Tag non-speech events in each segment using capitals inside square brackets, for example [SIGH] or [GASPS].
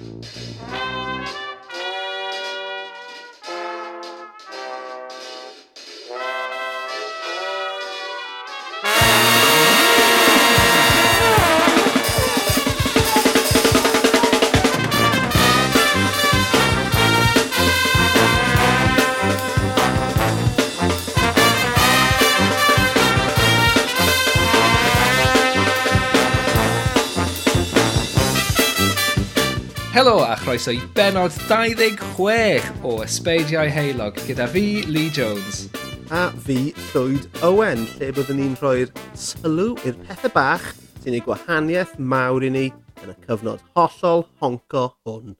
Música croeso i benod 26 o Ysbeidiau Heilog gyda fi, Lee Jones. A fi, Llwyd Owen, lle byddwn ni'n rhoi'r sylw i'r pethau bach sy'n ei gwahaniaeth mawr i ni yn y cyfnod hollol honco hwn.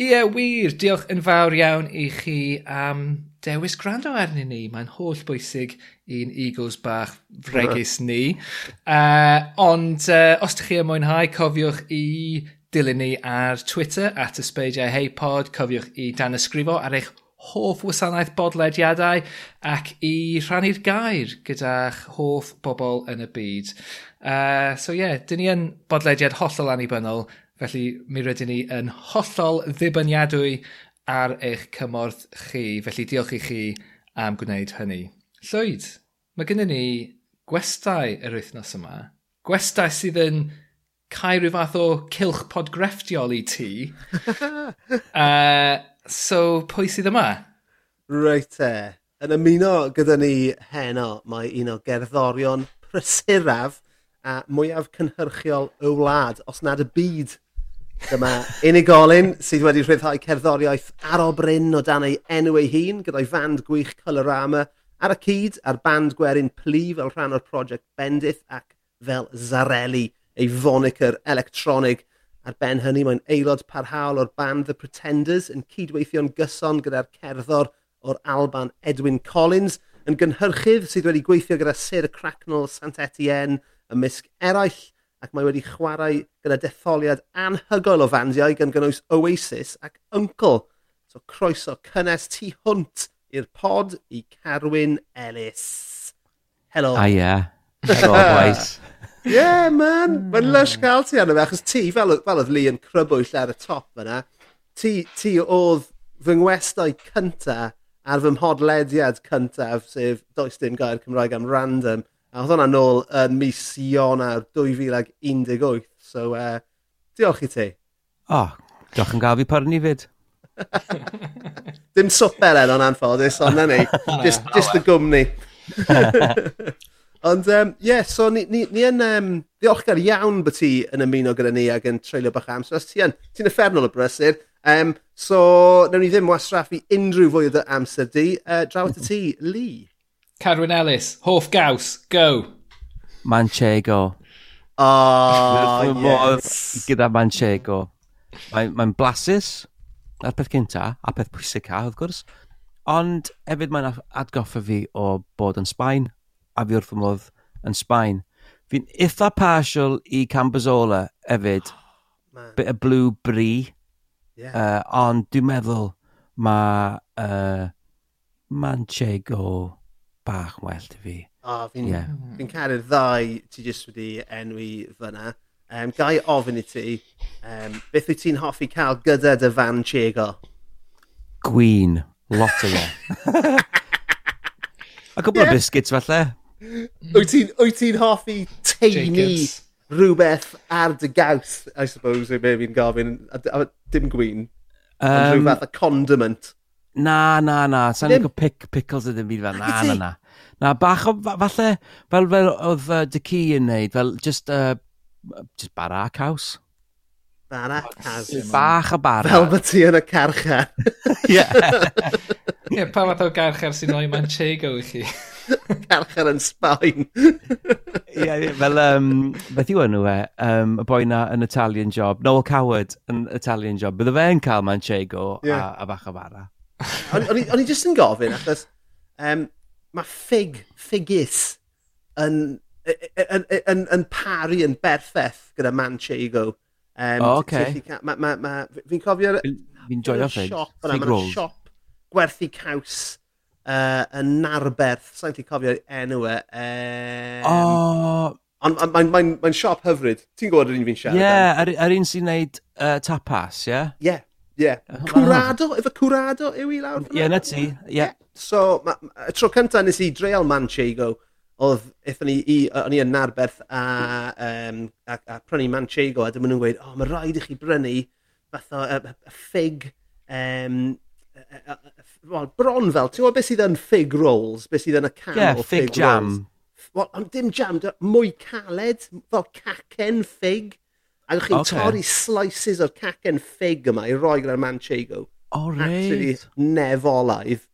Ie, wir. Diolch yn fawr iawn i chi am dewis gwrando arnyn ni. Mae'n holl bwysig i'n Eagles bach fregus [LAUGHS] ni. Uh, ond uh, os ydych chi yn mwynhau, cofiwch i dilyn ni ar Twitter at ysbeidiau heipod. Cofiwch i dan ysgrifo ar eich hoff wasanaeth bodlediadau ac i rhannu'r gair gyda'ch hoff bobl yn y byd. Uh, so ie, yeah, dyn ni yn bodlediad hollol annibynnol, felly mi rydyn ni yn hollol ddibyniadwy ar eich cymorth chi. Felly diolch i chi am gwneud hynny. Llwyd, mae gennym ni gwestai yr wythnos yma. Gwestai sydd yn cael rhyw fath o cilch podgrefftiol i ti. [LAUGHS] uh, so, pwy sydd yma? Reit e. Yn ymuno gyda ni heno, mae un o gerddorion prysuraf a mwyaf cynhyrchiol y wlad, os nad y byd. Dyma [LAUGHS] unigolyn sydd wedi rhyddhau cerddoriaeth ar o bryn o dan ei enw ei hun gyda'i fand gwych Colorama ar y cyd a'r band gwerin plu fel rhan o'r prosiect Bendith ac fel Zarelli ei fonicr electronig. Ar ben hynny, mae'n aelod parhaol o'r band The Pretenders yn cydweithio'n gyson gyda'r cerddor o'r Alban Edwin Collins, yn gynhyrchydd sydd wedi gweithio gyda Sir Cracknell Sant Etienne ymysg eraill, ac mae wedi chwarae gyda detholiad anhygoel o fandiau gan gynnwys Oasis ac Uncle. So croeso cynnes tu hwnt i'r pod i Carwyn Ellis. Helo. A ie. [LAUGHS] Helo, boys yeah, man! Mm. Mae'n lush gael ti arno fe, achos ti, fel, fel oedd Lee yn crybwyll ar y top fyna, ti, ti oedd fy ngwestau cynta ar fy mhodlediad cyntaf, sef does dim gair Cymraeg am random, a oedd hwnna nôl yn mis Ionar 2018, so uh, diolch i ti. O, oh, diolch yn gael fi parni fyd. Dim swper en o'n anffodus, ond na ni. Just, just the gwmni. [LAUGHS] Ond ie, um, yeah, so ni, ni, ni yn um, ddiolchgar iawn bod ti yn ymuno gyda ni ac yn treulio bach amser. Os ti'n ti effernol o brysur, um, so newn ni ddim wasraffu unrhyw fwy o dy amser di. Uh, draw at y ti, Lee. Carwyn Ellis, hoff gaws, go! Manchego. Oh, yes. Gyda Manchego. Mae'n mae blasus, na'r peth cynta, a peth pwysig ca, wrth gwrs. Ond hefyd mae'n atgoffa fi o bod yn Sbaen a fi wrth fy yn Sbaen. Fi'n eitha partial i Cambazola hefyd. [GASPS] Oh, Bit of blue brie. Yeah. Uh, ond dwi'n meddwl mae uh, Manchego bach well i fi. O, oh, fi'n yeah. Mm. fi caru'r ddau ti jyst wedi enwi fyna. Um, gai ofyn i ti, um, beth wyt ti'n hoffi cael gyda dy fan Chego? Gwyn, lot o fe. [LAUGHS] A cwbl yeah. o biscuits falle. [LAUGHS] Wyt ti'n ti hoffi teini rhywbeth ar dy gaws, I suppose, yw beth fi'n gofyn, a, a, dim gwyn, um, ond rhywbeth a condiment. Na, na, na, sa'n ni'n pic, pickles ydym byd fel, na, na, na. Na, bach o, falle, fel, fel oedd uh, dy ci yn neud, fel, just, uh, just bara caws. Bara caws. Bach o bara. Fel bod ti yn y carcha. Ie. [LAUGHS] [LAUGHS] Ie, pa fath o garchar sy'n o'i Manchego i chi? [LAUGHS] garchar yn Sbaen. Ie, fel, um, beth yw enw e? Um, y boi na yn Italian job, Noel Coward yn Italian job. Bydde fe'n cael Manchego yeah. a, a bach o fara. O'n i jyst yn gofyn, achos um, mae ffig, ffigis yn, e, e, e, yn, yn, yn pari yn berffeth gyda Manchego. Um, oh, okay. Fi'n cofio... Fi'n joio ffig. Ffig rolls gwerthu caws uh, yn Narberth. Sa'n ti cofio enw e. Um, oh. Ond mae'n mae, mae mae siop hyfryd. Ti'n gwybod yr un fi'n siarad? Ie, yeah, yr, yr un sy'n neud uh, tapas, ie? Yeah? Ie, ie. Cwrado, efo cwrado yw i lawr? Ie, na ti, ie. So, ma, y tro cyntaf nes i dreul Manchego, oedd eithon ni i, o'n i yn Narberth a, um, a, a prynu Manchego, a dyma nhw'n gweud, o, oh, mae rhaid i chi brynu fath o y, y ffig, um, well, bron fel, ti'n gwybod beth sydd yn fig rolls, beth sydd yn y can yeah, o fig, fig jam. Rolls. Well, ond dim jam, dy, mwy caled, fel cacen fig. A chi'n okay. torri slices o'r cacen fig yma i roi gyda'r manchego. O, oh, reit. nefolaidd.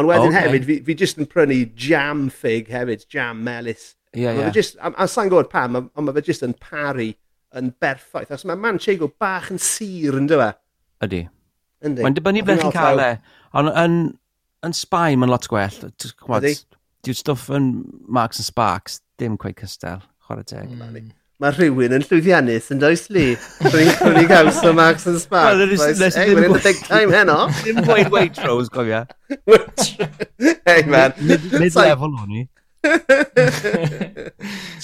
Ond wedyn okay. hefyd, fi, fi jyst yn prynu jam fig hefyd, jam melus. Ie, yeah, ie. Yeah. A, a sa'n gwybod pam, ond mae fe jyst yn pari yn berffaith. Os mae manchego bach yn sir, yn fe? Ydy. Yndi. Mae'n dibynnu ble chi'n cael e. Ond yn, yn Sbaen, mae'n lot gwell. Dwi'n stwff yn Marks and Sparks, dim cweud cystel, chwarae teg. Mm. Mae rhywun yn llwyddiannus yn does li. Rwy'n cwni gaws o Max and Sparks. Ei, mae'n big time heno. [LAUGHS] Dim gweud Waitrose, gofio. [LAUGHS] hey man. Mid-level o'n i. [LAUGHS]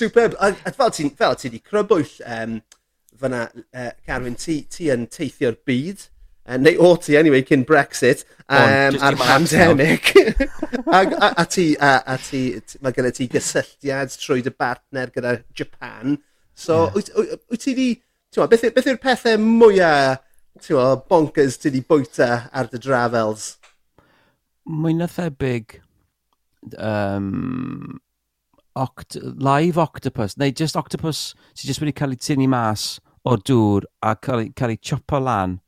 Superb. A fel ti wedi crybwyll um, fyna, uh, Carwyn, ti, ti yn teithio'r byd uh, neu o ti anyway cyn Brexit um, On, a'r pandemic. a, a, a, ti, a, a ti, mae gen ti gysylltiad trwy dy partner gyda Japan. So, yeah. wyt, wyt ti di, ti'n beth, beth yw'r pethau mwyaf, ti'n bonkers ti di bwyta ar dy drafels? Mwy na thebyg, um, oct live octopus, neu just octopus sydd jyst wedi cael ei tynnu mas o'r dŵr a cael ei, cael ei chopo lan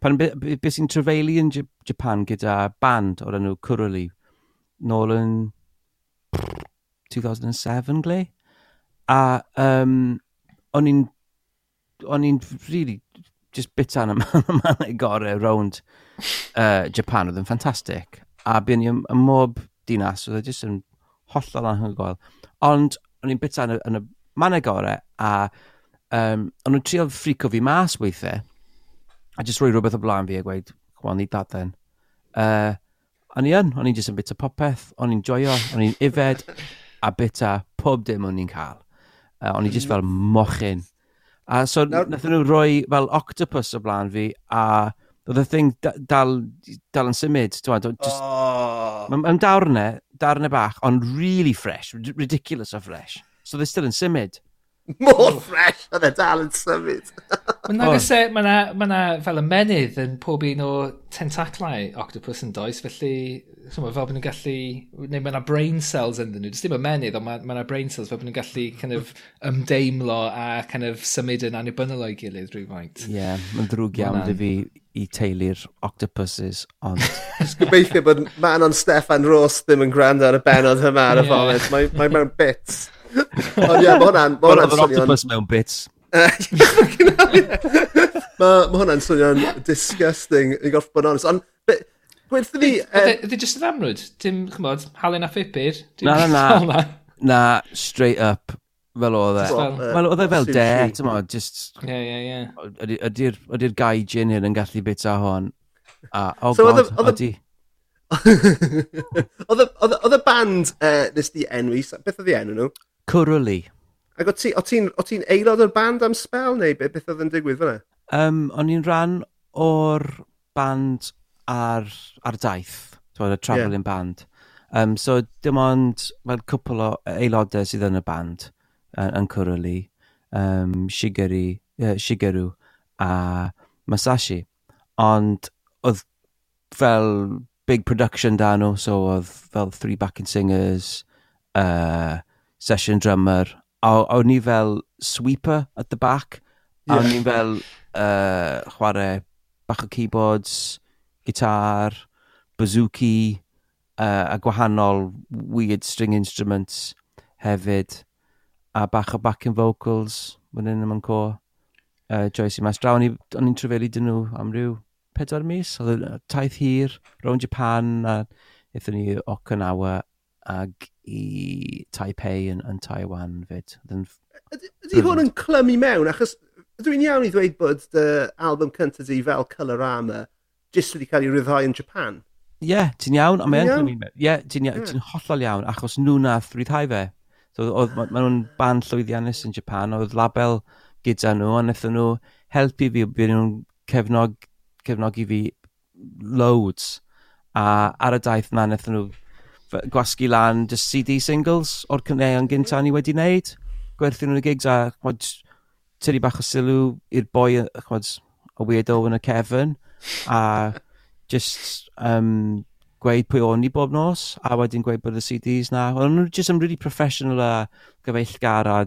pan beth be, be sy'n trefeili yn Japan gyda band o'r enw Curly nôl yn 2007 gle? A um, o'n i'n o'n i'n really just bit an man yn gorau round uh, Japan oedd yn ffantastig. A byn i ym mob dinas oedd e jyst yn hollol anhygoel. Ond o'n i'n bit an yn y manegore a um, o'n nhw'n trio ffrico fi mas weithiau a jyst rhoi rhywbeth o blaen fi a gweud, come on, need that then. Uh, o'n i yn, o'n i'n jyst yn bita popeth, o'n i'n joio, o'n i'n ifed, [LAUGHS] a bita pob dim o'n i'n cael. Uh, o'n i jyst fel mm. mochyn. A so, Nawr... nath nhw roi fel octopus o blaen fi, a oedd y thing dal, dal yn symud. Dwi'n just... Oh. Mae'n darnau, darnau bach, ond really fresh, ridiculous o fresh. So they're still yn symud. [LAUGHS] Mor fresh oedd e dal yn symud. Mae'n na, oh. ma na, ma na fel y menydd yn pob un o tentaclau octopus yn does, felly ma, fel bod nhw'n gallu... Neu mae yna brain cells ynddyn nhw. Dys dim y menydd, ond mae ma na brain cells fel bod nhw'n gallu kind of, ymdeimlo a kind of, symud yn annibynnol o'i gilydd rhywfaint. Ie, yeah, mae'n ddrwg iawn dy fi i teulu'r octopuses, ond... [LAUGHS] Just gobeithio bod man o'n Stefan Ross ddim yn gwrando ar y benod yma ar y yeah. foment. Mae mewn bits. Ond ie, mae hwnna'n... Mae hwnna'n octopus mewn bits. [LAUGHS] Mae hwnna'n swnio'n disgusting, i gorff bod yn honest. Ond, Gwerthu fi... Ydy jyst yn amrwyd? Dim, chymod, halen a phipur? Na, na, [LAUGHS] na. Na, straight up. Fel oedd e. Wel, oedd e fel de, ti'n mo, just... Ie, ie, ie. Ydy'r gai gin hyn yn gallu bita hon. A, oh so god, oedd ydy. [LAUGHS] Oedd y band uh, nes di enwi, beth oedd i enw nhw? Cwrwli. Ac o ti, o ti'n ti aelod o'r band am spel neu beth, beth oedd yn digwydd fyna? Um, o'n i'n rhan o'r band ar, ar daith, y travelling yeah. band. Um, so dim ond fel cwpl o aelodau sydd yn y band yn, yn Cwrwli, um, Shigeru, uh, Shigeru a Masashi. Ond oedd fel big production dan nhw, so oedd fel three backing singers, uh, session drummer, a, o'n ni fel sweeper at the back, a yeah. o'n ni fel uh, chwarae bach o keyboards, gitar, bazooki, uh, a gwahanol weird string instruments hefyd, a bach o backing vocals, fan hyn yma'n co, uh, Joyce e. i mas. Draw, o'n i'n trefelu dyn nhw am ryw pedwar mis, oedd taith hir, rown Japan, a eithon ni Okinawa, ag i Taipei yn, yn Taiwan fyd. Ydy hwn yn clymu mewn, achos dwi'n iawn i ddweud bod dy album cyntaf di fel Colorama jyst wedi cael ei ryddhau yn Japan. Ie, yeah, ti'n iawn, ond mae'n clymu mewn. Ie, yeah, ti'n yeah. ti hollol iawn, achos nhw nath ryddhau fe. So, oedd, ma, ma nhw'n band llwyddiannus yn Japan, oedd label gyda nhw, a wnaethon nhw helpu fi, bydd nhw'n cefnog, cefnogi fi loads. A ar y daith na, wnaethon nhw gwasgu lan just CD singles o'r cyneuon gynta ni wedi wneud. Gwerthu nhw'n y gigs a chmod, tyri bach o sylw i'r boi chmod, o weirdo yn y cefn a [LAUGHS] just um, gweud pwy o'n i bob nos a wedyn gweud bod y CDs na. Ond nhw just yn really professional a gyfeillgar a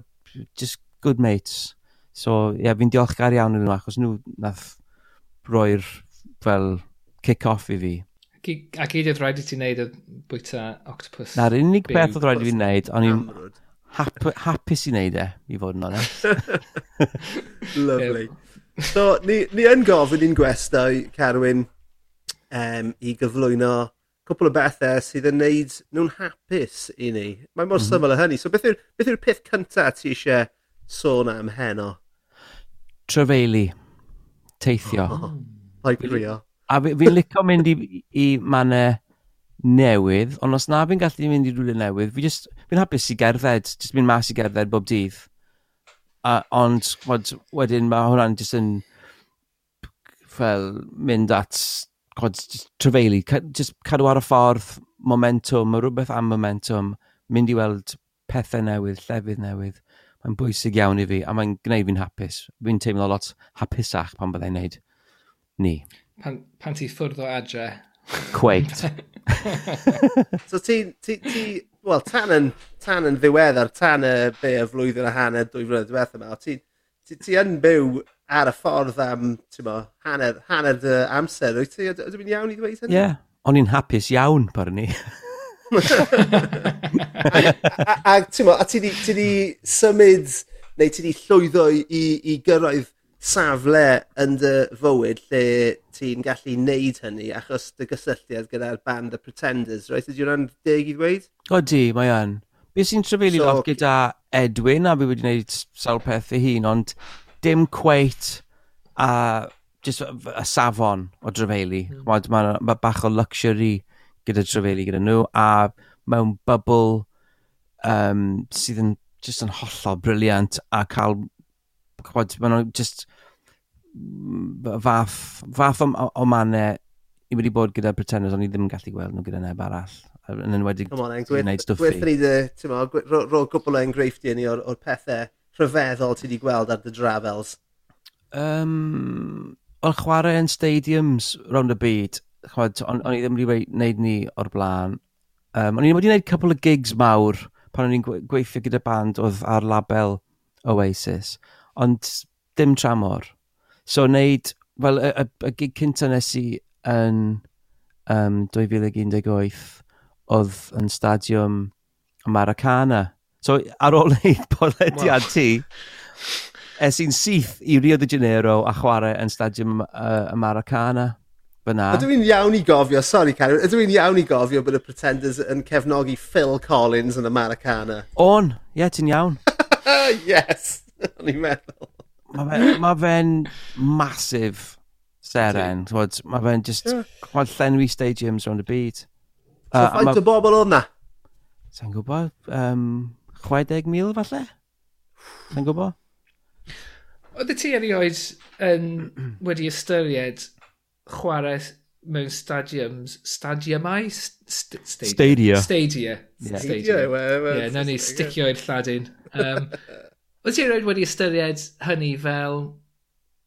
just good mates. So, ie, yeah, fi'n diolchgar iawn iddyn nhw achos nhw nath roi'r fel kick-off i fi. A gyd oedd rhaid i ti wneud oedd bwyta octopus. Na'r unig byw, beth oedd rhaid i fi wneud, o'n i'n hap, hapus i wneud e, i fod yn onest. [LAUGHS] Lovely. so, ni, ni yn gofyn i'n gwestau, Carwyn, um, i gyflwyno cwpl o bethau sydd yn neud nhw'n hapus i ni. Mae mor mm -hmm. syml o hynny. So, beth yw'r beth yw peth cyntaf ti eisiau sôn am heno? Trefeili. Teithio. Oh, oh. Like, A fi'n licio mynd i, i mannau newydd, ond os na fi'n gallu mynd i rhywle newydd, fi just, fi'n hapus i gerdded, just mynd mas i gerdded bob dydd. A, ond bod, wedyn mae hwnna'n just yn fel mynd at god, just trefeili, just cadw ar y ffordd, momentum, mae rhywbeth am momentum, mynd i weld pethau newydd, llefydd newydd. Mae'n bwysig iawn i fi, a mae'n gwneud fi'n hapus. Fi'n teimlo lot hapusach pan byddai'n neud ni. Pan, pan ti ffwrdd o adre. Cweit. [LAUGHS] so ti, ti, ti wel, tan yn, tan yn ddiweddar, tan y be y flwyddyn a hanner, dwy flynedd diwethaf yma, ti, ti, ti yn byw ar y ffordd am, ti'n mo, hanner, hanner dy amser, wyt ti? Ydw i'n iawn i ddweud hynny? Ie, yeah. o'n i'n hapus iawn par ni. a ti'n mo, a ti di, ti di symud, neu ti di llwyddo i, i gyrraedd safle yn dy fywyd lle ti'n gallu neud hynny achos dy gysylltiad gyda'r band The Pretenders, right? Ydy hwnna'n deg i ddweud? O di, mae yn. Be sy'n trefeili so, lot gyda Edwin, a fi wedi gwneud sawl peth ei hun, ond dim cweit a just y safon o drefeili. Mm. Mae ma, ma bach o luxury gyda drefeili gyda nhw, a mewn bubl um, sydd yn just yn hollol briliant a cael, chwad, maen nhw just fath, fath o, o mannau i wedi bod gyda pretenders, ond i ddim yn gallu gweld nhw gyda neb arall. Yn enwedig gwneud stwffi. Gwerth ni dy, ti'n mo, ro gwbl o enghreifftiau ni o'r, or pethau rhyfeddol ti wedi gweld ar dy drafels. Um, o'r chwarae yn stadiums round y byd, chwad, o'n, on i ddim wedi wneud ni o'r blaen. Um, o'n i wedi gwneud couple o gigs mawr pan o'n i'n gweithio gyda band oedd ar label Oasis, ond dim tramor. So wneud, wel, y, y, y gig cynta nes i yn um, 2018 oedd yn stadiwm Maracana. So ar ôl wneud [LAUGHS] podlediad ti, es i'n syth i Rio de Janeiro a chwarae yn stadiwm uh, Maracana. Fyna. Ydw i'n iawn i gofio, sorry Cari, ydw i'n iawn i gofio bod y Pretenders yn cefnogi Phil Collins yn y Maracana? On, ie, yeah, ti'n iawn. [LAUGHS] yes, o'n i'n meddwl. Mae fe'n ma fe masif seren. Mae fe'n just... Yeah. Llenwi stadiums round y byd. So uh, faint o bobl o'na? Sa'n gwybod? Um, 60,000 falle? Sa'n gwybod? Oedd y ti erioed yn wedi ystyried chwarae mewn stadiums, stadiumau? St stadia. Stadia. Stadia. Stadia. Yeah. Stadia. Stadia. Well, well, yeah, nawn ni sticio i'r lladin. Um, Wyt ti erioed wedi ystyried hynny fel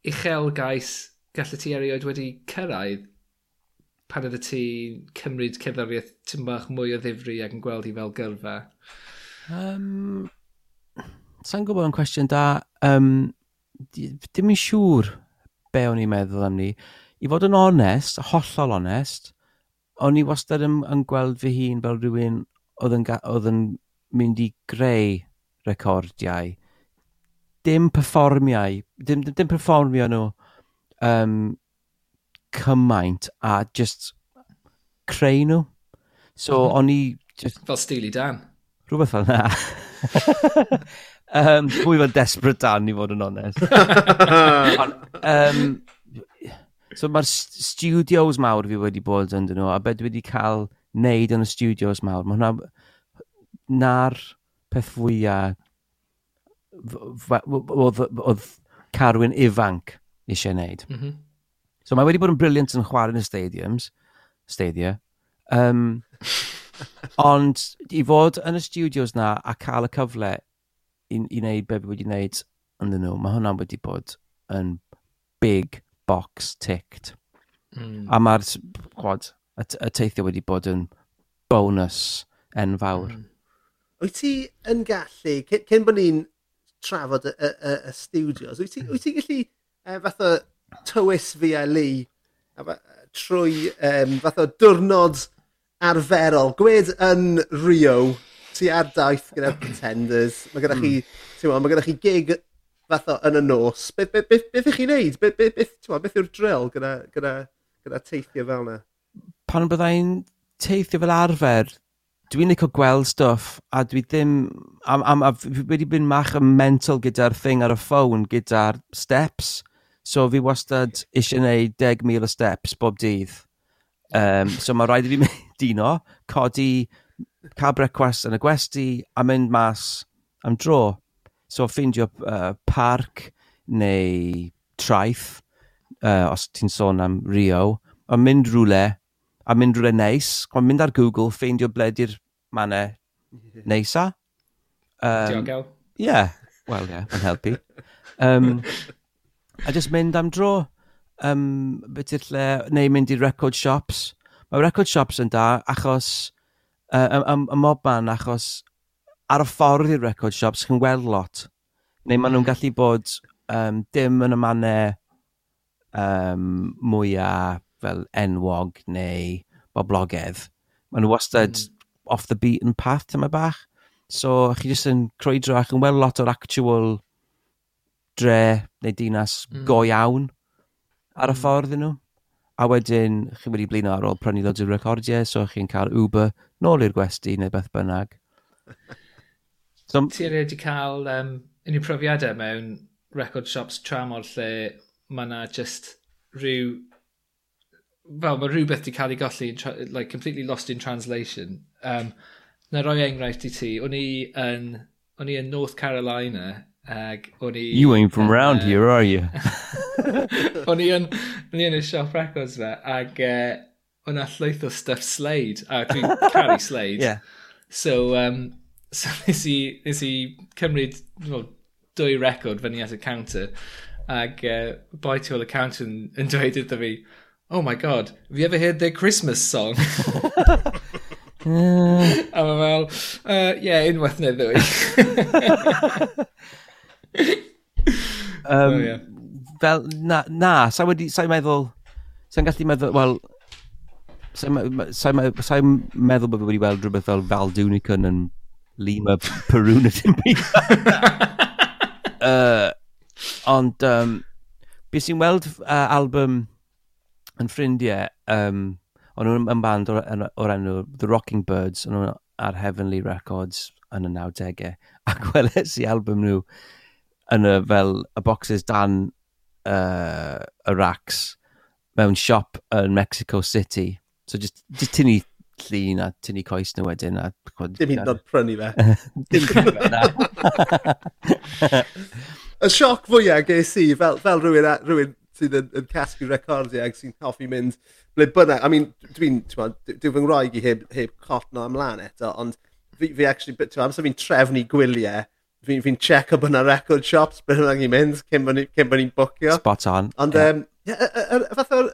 uchelgais gallet ti erioed wedi cyrraedd pan ydy ti'n cymryd cerddoriaeth tym bach mwy o ddifri ac yn gweld hi fel gyrfa? Um, Sa'n gwybod yn cwestiwn da. Um, dim yn siŵr be o'n i'n meddwl am ni. I fod yn onest, hollol onest, o'n i wastad yn, yn gweld fy hun fel rhywun oedd yn, oedd yn mynd i greu recordiau dim performiau, dim, dim dim performio nhw um, cymaint a just creu nhw. So mm o'n i... Just... Fel Steely Dan. Rhywbeth fel na. [LAUGHS] um, mwy fel Desperate Dan i fod yn onest. [LAUGHS] On, um, so mae'r studios mawr fi wedi bod yn dyn nhw a beth wedi cael neud yn y studios mawr. Mae hwnna... Na'r peth fwyaf oedd Carwyn ifanc eisiau wneud. Mm -hmm. So mae wedi bod yn briliant yn chwarae yn y stadiums, stadia. Um, [LAUGHS] ond i fod yn y studios na a cael y cyfle i, i wneud be fi wedi wneud ynddyn nhw, mae hwnna wedi bod yn big box ticked. Mm. A mae'r y, y teithio wedi bod yn bonus enfawr. Mm. Wyt ti yn gallu, cyn, cyn bod ni'n trafod y, y, y studios, wyt ti, hmm. wyt ti gallu uh, fath o tywys fi a Lee trwy um, fath o diwrnod arferol. Gwed yn Rio, ti ar daith gyda Pretenders, mae gyda chi, hmm. ti'n mae gyda chi gig fath o yn y nos. Beth, beth, beth, beth ych chi'n neud? Beth, beth, beth, beth yw'r drill gyda, gyda, gyda teithio fel yna? Pan byddai'n teithio fel arfer, dwi'n licio gweld stuff a dwi ddim am, am, a fi wedi byn mach yn mental gyda'r thing ar y ffôn gyda'r steps. So fi wastad eisiau gwneud 10,000 o steps bob dydd. Um, so mae rhaid i fi [LAUGHS] mynd dino, codi cael brecwast yn y gwesti a mynd mas am dro. So ffeindio uh, parc neu traeth uh, os ti'n sôn am Rio a mynd rhywle a mynd rhywle neis. Mae'n mynd ar Google, ffeindio bledi'r mannau mhm. neisa. Um, Diogel. Ie, yeah. wel ie, yeah, yn helpu. Um, a just mynd am dro, um, beth i'r lle, neu mynd i record shops. Mae record shops yn da achos, uh, y, y mob man achos ar y ffordd i'r record shops chi'n weld lot. Neu maen nhw'n mm. gallu bod um, dim yn y mannau um, mwyaf fel enwog neu boblogedd, maen nhw wastad mm. off the beaten path tyma bach. So, chi jyst yn croedro ac yn weld lot o'r actual dre neu dinas mm. go iawn ar y hmm. ffordd nhw. A wedyn, chi wedi blino ar ôl prynu loads o recordiau, so chi'n cael Uber nôl i'r gwesti neu beth bynnag. [LAUGHS] so, Ti wedi cael um, unrhyw profiadau mewn record shops tramor lle mae yna just rhyw fel mae rhywbeth wedi cael ei golli, like, completely lost in translation. Um, na roi enghraifft i ti, o'n i yn, o'n i yn North Carolina, ag o'n i... You ain't from round uh, here, are you? [LAUGHS] o'n i yn, o'n i yn y shop records fe, ag uh, o'n a llwyth o stuff Slade, a dwi'n caru Slade. [LAUGHS] yeah. So, um, [LAUGHS] so nes i, nes i cymryd well, dwy record fyny at y counter, ag uh, boi tu ôl y counter yn, yn dweud iddo fi, oh my god, have you ever heard their Christmas song? [LAUGHS] a mae fel, uh, yeah, unwaith neu ddwy. um, oh, yeah. Fel, na, na, sa'i wedi, sa'i meddwl, sa'n gallu meddwl, wel, sa'n sa sa meddwl bod wedi weld rhywbeth fel Val Dunican yn Lima, Peru na dim byd. [LAUGHS] [LAUGHS] uh, ond, um, beth sy'n weld uh, album yn ffrindiau, um, o'n nhw'n yn band o'r, or enw The Rocking Birds, o'n nhw'n ar Heavenly Records yn y 90au, [LAUGHS] ac weles i album nhw yn y, fel y boxes dan uh, y racks mewn siop yn Mexico City. So just, just tynnu llun a tynnu coes nhw wedyn. A, Dim hyd yn oed prynu fe. [LAUGHS] Dim prynu [LAUGHS] fe, Y sioc fwyaf ges i fel, fel rhywun, rhywun sydd yn, yn casgu recordiau ac sy'n hoffi mynd ble bynnag. I mean, dwi'n, dwi'n, dwi'n fy ngwraig i heb, heb cotno ymlaen eto, ond fi, fi actually, ti'n amser fi'n trefnu gwyliau, fi'n fi, check up yna record shops beth yna ni'n mynd cyn bod ni'n bwcio. Spot on. Ond, yeah. um, yeah, fatha,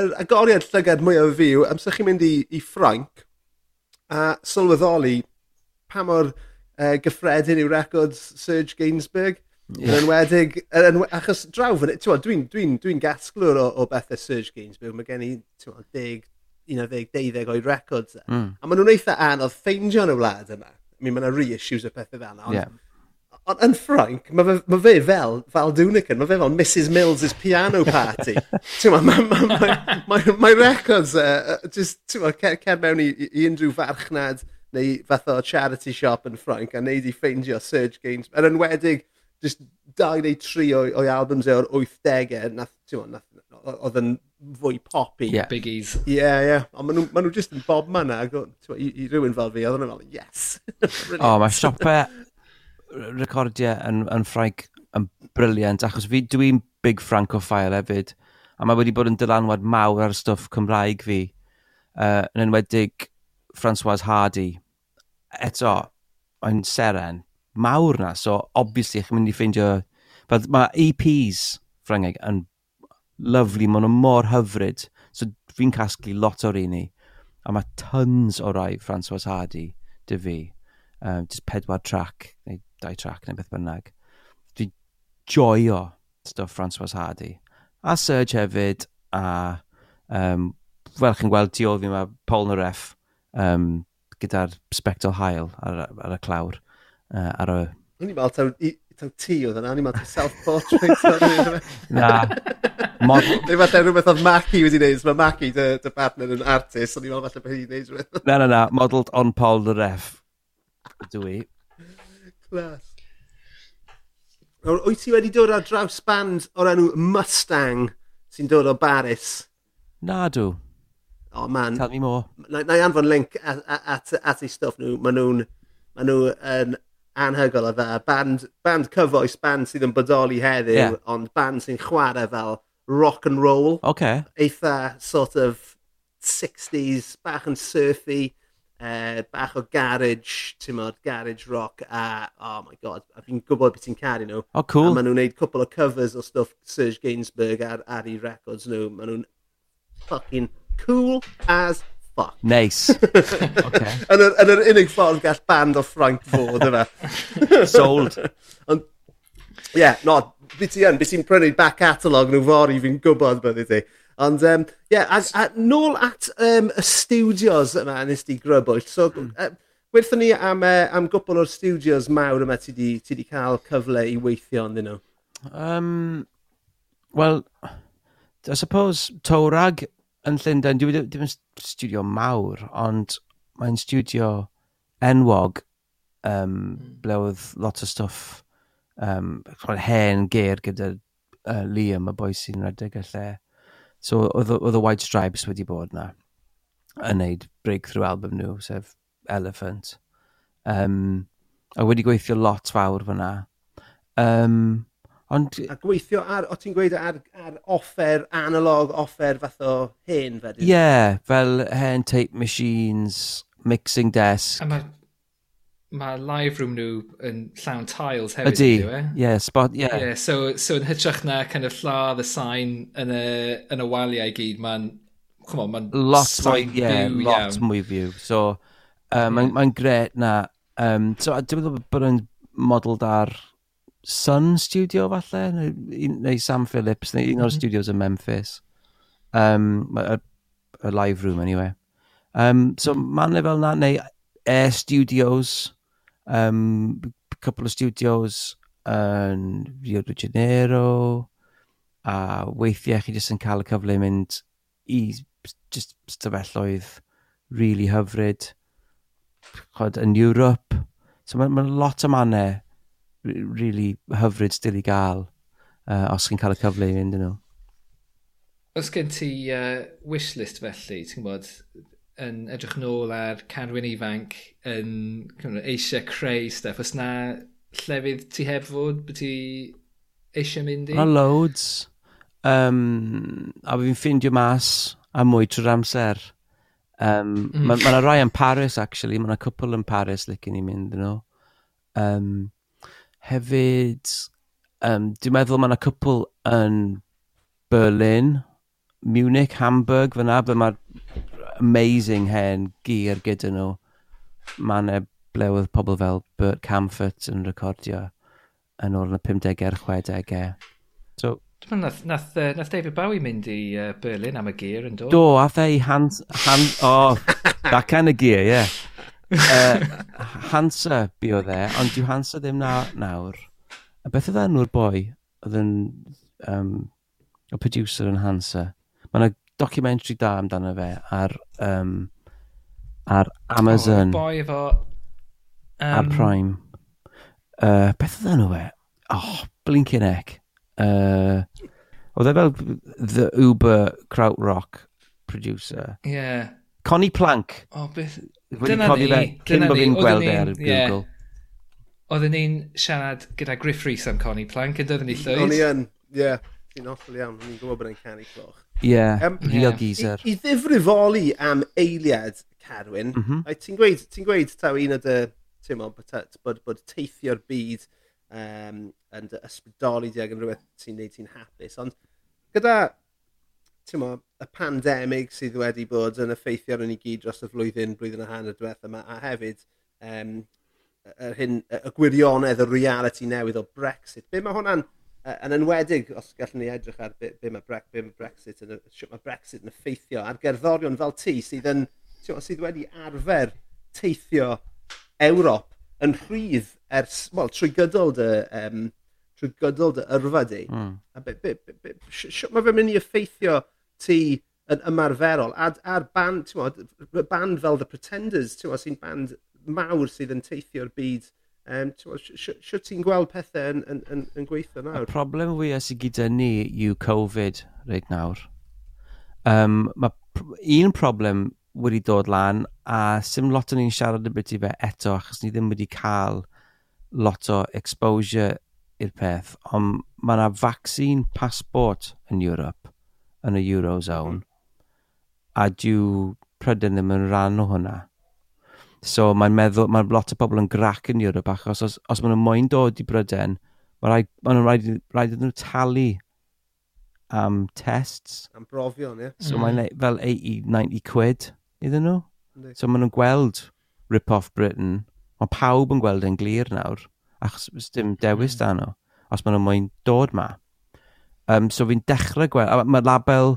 yr agoriad llygad mwyaf fi yw, amser chi'n mynd i, i Ffranc, a sylweddoli pa mor uh, gyffredin yw records Serge Gainsbourg. Yn enwedig, yn, achos draw fan hyn, dwi'n dwi dwi, gasglwr o, o bethau Serge Gaines byw, mae gen i 10, 11, 12 o'i records. Mm. A maen nhw'n eitha anodd ffeindio yn y wlad yma. I mean, mae yna reissues o pethau fel yna. Ond, yeah. ond yn ffrainc, mae fe, ma fe fel Val Dunican, mae fe fel Mrs Mills' piano party. [LAUGHS] mae ma, ma, ma, ma, ma, ma records, e, e, uh, just, ti'n cer, cer mewn i, i i unrhyw farchnad neu fath o charity shop yn ffrainc a neud i ffeindio Serge Gaines. Yn enwedig, just dau neu tri o'i, oi albums e o'r 80au, nath, ti'n oedd yn fwy poppy. Yeah. Biggies. Ie, yeah, ie. Yeah. Ond maen nhw, ma nhw just yn bob man ag, i, i rywun fel fi, oedd nhw'n fel, yes. [LAUGHS] o, mae siopau recordiau yn, yn Ffrainc yn briliant, achos fi, dwi'n big Francophile hefyd, a mae wedi bod yn dylanwad mawr ar stwff Cymraeg fi, uh, yn enwedig François Hardy. Eto, mae'n seren, mawr na, so obviously chi'n mynd i ffeindio... Mae EPs Ffrangeg yn lovely, maen nhw mor hyfryd. So fi'n casglu lot o'r un i. A mae tons o rai François Hardy dy fi. Um, just pedwar track, neu dau track, neu beth bynnag. Dwi joio stuff François Hardy. A Serge hefyd, a um, fel chi'n gweld tu ôl fi mae Paul Noref um, gyda'r spectol hael ar, ar y clawr uh, ar y... O'n i'n meddwl taw ti oedd yna, o'n i'n meddwl taw self-portrait. [LAUGHS] Na. Mod... Neu falle rhywbeth oedd Maki wedi gwneud, mae Maki dy, dy partner yn artist, o'n i'n meddwl falle bod hi'n gwneud rhywbeth. Na, na, na, modelled on Paul the Ref. Dwi. Clas. Nawr, Wyt ti wedi dod ar draws band o'r enw Mustang sy'n dod o Baris? Na, dw. O, Oh man. Tell me more. Na, na i anfon link at, at, at, at eu stwff nhw. Maen nhw'n... maen nhw yn anhygol o dda. E. Band, band cyfoes, band sydd yn bodoli heddiw, yeah. ond band sy'n chwarae fel rock and roll. Okay. Eitha sort of 60s, bach yn surfy, uh, bach o garage, timod, garage rock, a oh my god, a fi'n gwybod beth ti'n caru nhw. Oh, cool. A maen nhw'n neud cwpl o covers o stuff Serge Gainsbourg ar, ar ei records nhw. Maen nhw'n fucking cool as fuck. Nice. [LAUGHS] okay. yn, yr, yn yr unig ffordd gall band o Frank fod yma. [LAUGHS] Sold. Ond, ie, yeah, no, beth ti yn, beth ti'n prynu back catalog nhw fori fi'n gwybod byddu ti. Ond, um, yeah, a, a, nôl at um, y studios yma nes di grybwyll. So, mm. Gwerthon ni am, uh, am gwbl o'r studios mawr yma ti di, ti di cael cyfle i weithio ond nhw? Um, Wel, I suppose, Torag yn Llundain, dwi wedi ddim yn studio mawr, ond mae'n studio enwog um, hmm. ble oedd lot o stwff um, hen ger gyda uh, Liam, y boi sy'n redeg y lle. So oedd y White Stripes wedi bod na yn neud breakthrough album nhw, sef Elephant. Um, a wedi gweithio lot fawr fyna. Um, Ond... A gweithio ar, o ti'n gweud ar, ar offer analog, offer fath o hen fe? Ie, yeah, fel hen tape machines, mixing desk. A mae ma live room nhw yn llawn tiles hefyd. Ydy, e? ie, yeah, spot, ie. Yeah. yeah. so, so yn hytrach na kind of lladd y sain yn y, yn y waliau gyd, mae'n, come on, mae'n lot mwy, yeah, lot iawn. mwy fyw. So, um, yeah. mae'n gret na, um, so dwi'n meddwl bod yn modelled ar Sun Studio falle, neu, neu Sam Phillips, neu un o'r mhm. studios yn Memphis. Um, y, y live room, anyway. Um, so man fel na, neu Air Studios, um, couple of studios yn Rio de Janeiro, a weithiau chi jyst yn cael y cyfle mynd i just stafelloedd really hyfryd chod, yn Europe. So mae'n ma lot o mannau really hyfryd still i gael uh, os chi'n cael y cyfle i fynd yn nhw. Os gen ti uh, wishlist felly, ti'n gwybod, yn edrych nôl ar canwyn ifanc yn eisiau creu stuff, os na llefydd ti heb fod, byd ti eisiau mynd i? Mae loads. Um, a fi'n ffindio mas a mwy trwy'r amser. Um, mm. Mae yna ma rai yn Paris, actually. Mae yna cwpl yn Paris, lyc like, i ni mynd yn you know. ôl. Um, Hefyd, um, dwi'n meddwl mae yna cwpl yn Berlin, Munich, Hamburg, fyna, ble mae'r amazing hen gear gyda nhw. Mae yna ble oedd pobl fel Bert Camfort yn recordio yn ôl yn y 50au a'r 60au. So, Dwi'n Nath, nath, nath David Bowie mynd i uh, Berlin am y gear yn dod. Do, a fe i hand... hand oh, [LAUGHS] that kind of gear, yeah uh, Hansa bio dde, ond dyw Hansa ddim na, nawr. A beth oedd enw'r boi oedd yn um, y producer yn Hansa? Mae yna documentary da amdano fe ar, um, ar Amazon. Oh, boi efo... Um... Ar Prime. Uh, beth oedd enw fe? Oh, blinkin' heck. Uh, oedd e fel the Uber Krautrock producer. Yeah. Connie Plank. Oh, beth... Dyna ni. Fe, cyn bod fi'n gweld e ar Google. Oedden ni'n siarad gyda Griff Rhys am Connie Plank yn dyfyn ni llwyd. O'n i yn, ie. Fi'n hollol iawn, fi'n gwybod bod e'n canu cloch. Ie, real o geezer. I ddifrifoli am eiliad, Carwyn, mm ti'n gweud, ti'n gweud taw un o dy, ti'n bod, bod teithio'r byd um, yn ysbrydoli di ag yn rhywbeth sy'n neud ti'n hapus, ond gyda mo, y pandemig sydd wedi bod yn effeithio ar ni gyd dros y flwyddyn, blwyddyn a hanner diwethaf yma, a hefyd um, yr hyn, y gwirionedd, y reality newydd o Brexit. Be mae hwnna'n yn enwedig, os gallwn ni edrych ar be, be mae Bre be ma Brexit, yn, mae Brexit yn effeithio ar gerddorion fel ti sydd, yn, tiwa, sydd wedi arfer teithio Ewrop yn rhydd ers, wel, trwy gydol dy, um, trwy gydol dy yrfa di. Mm. A be, be, be, be, mae fe'n mynd i effeithio ti yn ymarferol. a'r, a'r band, ti'n modd, band fel The Pretenders, ti'n modd, sy'n band mawr sydd yn teithio'r byd. Um, Siwt ti'n gweld pethau yn, yn, yn, yn gweithio nawr? Y problem fwyaf sydd gyda ni yw Covid reit nawr. Um, mae un problem wedi dod lan a sim lot o'n i'n siarad ambyty fe eto achos ni ddim wedi cael lot o exposure i'r peth ond mae yna vaccine passport yn Europe yn y Eurozone, a dyw Prydain ddim yn rhan o hwnna. So mae'n meddwl, mae lot o bobl yn grac yn Europe achos os, os maen nhw'n moyn dod i Brydain, mae rhaid, ma rhaid, rhaid nhw talu am tests. Am brofion, ie. Yeah. So mm. mae'n fel 80, 90 quid iddyn nhw. Ynddi. So maen nhw'n gweld Rip-Off Britain. Mae pawb yn gweld yn glir nawr achos dim dewis mm. dan nhw os maen nhw'n moyn dod ma. Um, so fi'n dechrau gweld, a mae label,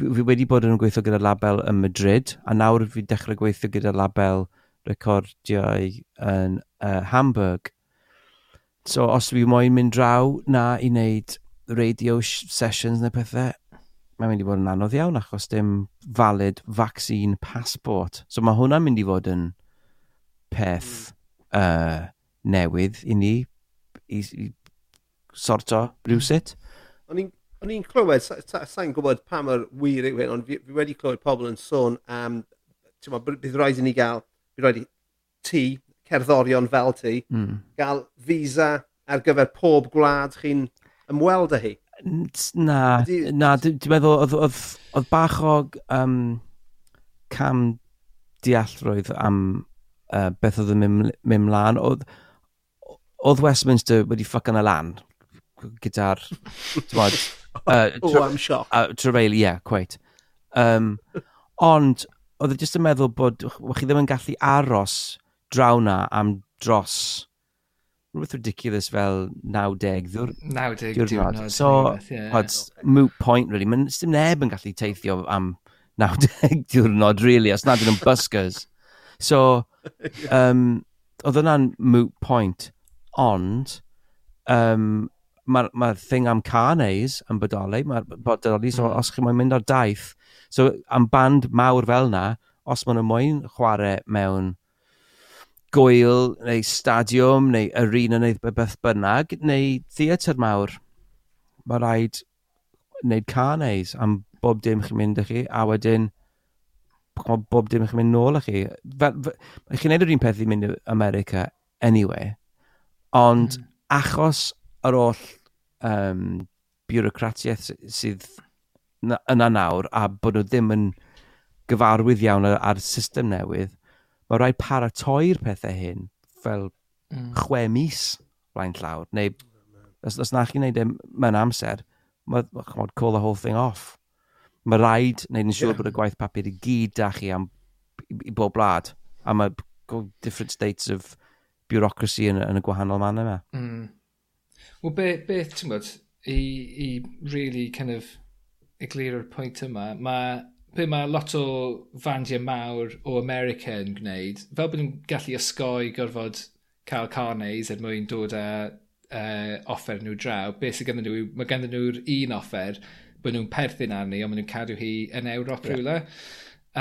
fi wedi bod yn gweithio gyda label yn Madrid, a nawr fi'n dechrau gweithio gyda label recordiau yn uh, Hamburg. So os fi moyn mynd draw na i wneud radio sessions neu pethau, mae'n mynd i fod yn anodd iawn achos dim valid vaccine passport. So mae hwnna'n mynd i fod yn peth uh, newydd i ni i, i sorto rhywsit. Mm o'n i'n o'n i'n clywed, sa'n sa, sa gwybod pa mor wir yw hyn, ond fi, fi wedi clywed pobl yn sôn am, ti'n ma, bydd rhaid i ni gael, bydd rhaid i ti, cerddorion fel ti, mm. gael visa ar gyfer pob gwlad chi'n ymweld â hi. Na, Ydy... na, dwi'n meddwl oedd, oedd, oedd bach o um, cam deallrwydd am uh, beth oedd yn mynd mlaen. Oedd, oedd Westminster wedi ffuckan y e lan, gyda'r... Uh, [LAUGHS] oh, I'm shocked. Uh, Treveil, ie, yeah, quite. Um, ond, oedd e jyst yn meddwl bod chi ddim yn gallu aros draw na am dros rhywbeth ridiculous fel 90 ddwr... 90 diwrnod. diwrnod. So, yeah, pods, moot point, really. Mae'n dim neb yn gallu teithio am 90 [LAUGHS] diwrnod, really, os nad yn buskers. So, [LAUGHS] um, oedd hwnna'n moot point, ond um, mae'r ma thing am carnes yn bodoli, mae'r bodoli, so mm. os chi moyn mynd ar daith, so am band mawr fel na, os maen nhw'n moyn chwarae mewn gwyl, neu stadiwm, neu arena, neu beth bynnag, neu theatr mawr, mae rhaid wneud carnes am bob dim chi'n mynd â chi, a wedyn bob dim chi'n mynd nôl â chi. Chi'n neud yr un peth i mynd i America anyway, ond mm. achos yr oll um, bureaucratiaeth sydd yna nawr a bod nhw ddim yn gyfarwydd iawn ar, ar system newydd, mae rhaid paratoi'r pethau hyn fel mm. chwe mis blaen llawr, neu os, os na chi'n neud e mewn amser, mae, chmod, call the whole thing off. Mae rhaid wneud yn siŵr yeah. bod y gwaith papur i gyd da chi am i, i bob blad, a mae different states of bureaucracy yn, yn y gwahanol man yma. Mm. Wel, be, be, ti'n bod, i, i really kind of egluro'r pwynt yma, mae be mae lot o fandiau mawr o America yn gwneud, fel bod nhw'n gallu ysgoi gorfod cael carnes er mwyn dod â uh, offer nhw draw, beth sydd ganddyn nhw, mae ganddyn nhw'r un offer, bod nhw'n perthyn arni, ond maen nhw'n cadw hi yn Ewrop yeah. rhywle.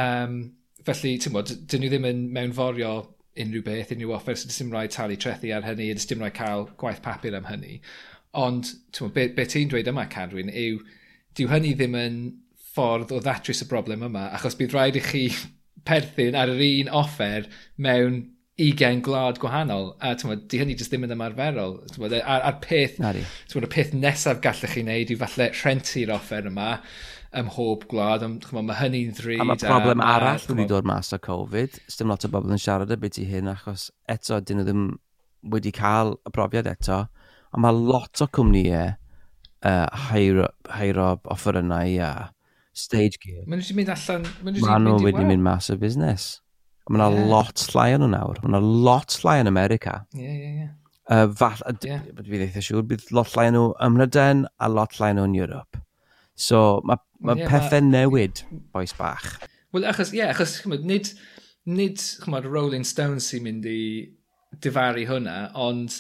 Um, felly, ti'n bod, dyn nhw ddim yn mewnforio unrhyw beth, unrhyw offer, so dim rhaid talu trethu ar hynny, a dim rhaid cael gwaith papur am hynny. Ond, ti'n be, be ti'n dweud yma, Cadwyn, yw, dyw hynny ddim yn ffordd o ddatrys y broblem yma, achos bydd rhaid i chi [LAUGHS] perthyn ar yr un offer mewn 20 gwlad gwahanol. A tywed, di hynny jyst ddim yn ymarferol. Tywed, a'r, ar peth, tywed, y peth nesaf gallech chi wneud yw falle rhentu'r offer yma ym mhob gwlad, ond chymod, mae hynny'n ddrud. A mae problem a, arall wedi dod mas o Covid. Dim lot o bobl yn siarad y beth i hyn, achos eto, dyn nhw ddim wedi cael y profiad eto. A mae lot o cwmnïau uh, hairo, hairo offerynnau a stage gear. Mae nhw wedi mynd allan... Mae nhw wedi mynd, mynd, mas o busnes. Mae yna yeah. lot llai yn nhw nawr. Mae yna lot llai yn America. Ie, ie, ie. Yeah. Uh, fall, yeah. Bydd fi ddeitha siŵr, bydd lot llai nhw ym Mhryden a lot llai nhw yn Europe. So mae ma yeah, pethau ma... newid, boes bach. Wel, achos, ie, yeah, achos, chymod, nid, nid, chymod, Rolling Stones sy'n mynd i difaru hwnna, ond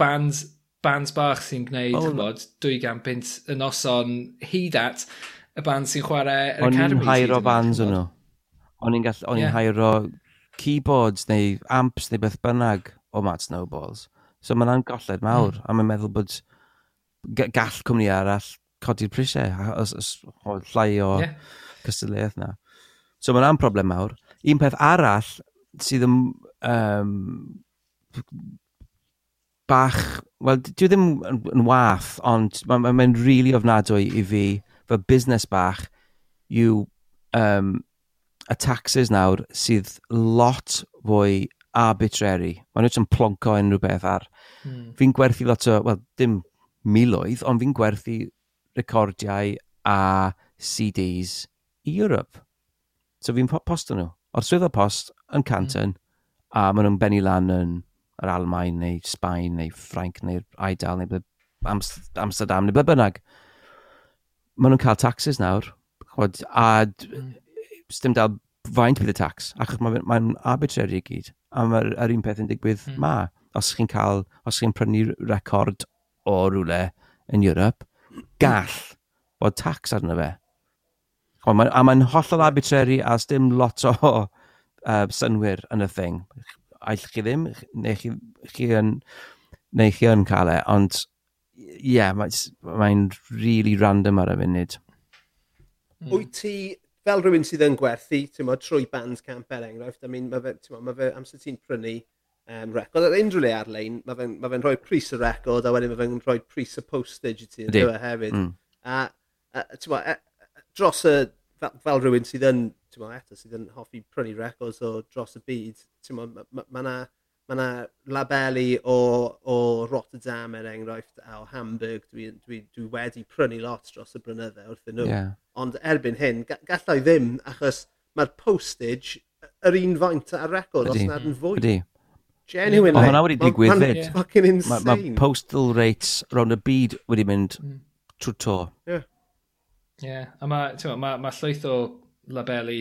bands, bands bach sy'n gwneud, oh, chymod, 200 y noson hyd at y band sy'n chwarae yr Academy. O'n i'n hairo bands yn nhw. O'n i'n gallu, o'n i'n yeah. hairo keyboards neu amps neu beth bynnag o Mad Snowballs. So mae'n golled mawr, mm. a mae'n meddwl bod gall cwmni arall codi'r prisiau, os, os, o llai o yeah. cystadleuaeth na. So mae'n am problem mawr. Un peth arall sydd yn um, bach, wel, dwi ddim yn, yn wath, ond mae'n ma, ma rili really ofnadwy i fi, fy busnes bach, yw um, y taxes nawr sydd lot fwy arbitrary. Mae nhw'n yn plonco unrhyw beth ar. Mm. Fi'n gwerthu lot o, wel, dim miloedd, ond fi'n gwerthu recordiau a CDs i Europe. So fi'n posto nhw. O'r swyddfa post yn hmm. Canton, mm. a maen nhw'n benni lan yn yr Almain neu Sbaen neu Ffrainc neu'r Aidal neu Amsterdam neu ble bynnag. Maen nhw'n cael taxes nawr, chod, a hmm. dim dal faint bydd y tax, achos mae'n ma, ma arbitrary i gyd. A mae'r er un peth yn digwydd mm. ma. Os chi'n cael, os chi'n prynu record o rhywle yn Europe, gall bod tax arno fe. On, ma, a mae'n hollol arbitrary a dim lot o uh, synwyr yn y thing. Aill chi ddim, neu chi, chi yn, neu chi yn cael e, ond ie, yeah, mae'n mae really random ar y funud. Mm. Wyt ti, fel rhywun sydd yn gwerthu, ti'n trwy band camp er enghraifft, I mean, mae fe, ma fe amser ti'n prynu um, record. Ar unrhyw le ar-lein, mae fe'n ma fe rhoi pris y record, a wedyn mae fe'n rhoi pris y postage i ti yn dweud hefyd. Mm. A, a ti'n e, dros y, fel, fel rhywun sydd yn, ti'n eto, sydd yn hoffi prynu records o dros y byd, ti'n ma, ma, ma na, ma yna labelu o, o Rotterdam er enghraifft a o Hamburg dwi, dwi, dwi wedi prynu lot dros y brynydde wrthyn nhw. Yeah. Ond erbyn hyn, ga, gallai ddim achos mae'r postage yr un faint ar record, Ydy. os nad yn fwy. Ydy. Genuinely. Ond hwnna wedi digwydd fyd. Yeah. Fucking insane. Mae ma postal rates round y byd wedi mynd mm. trwy to. Ie. Yeah. yeah. A mae ma, ma llwyth o labelu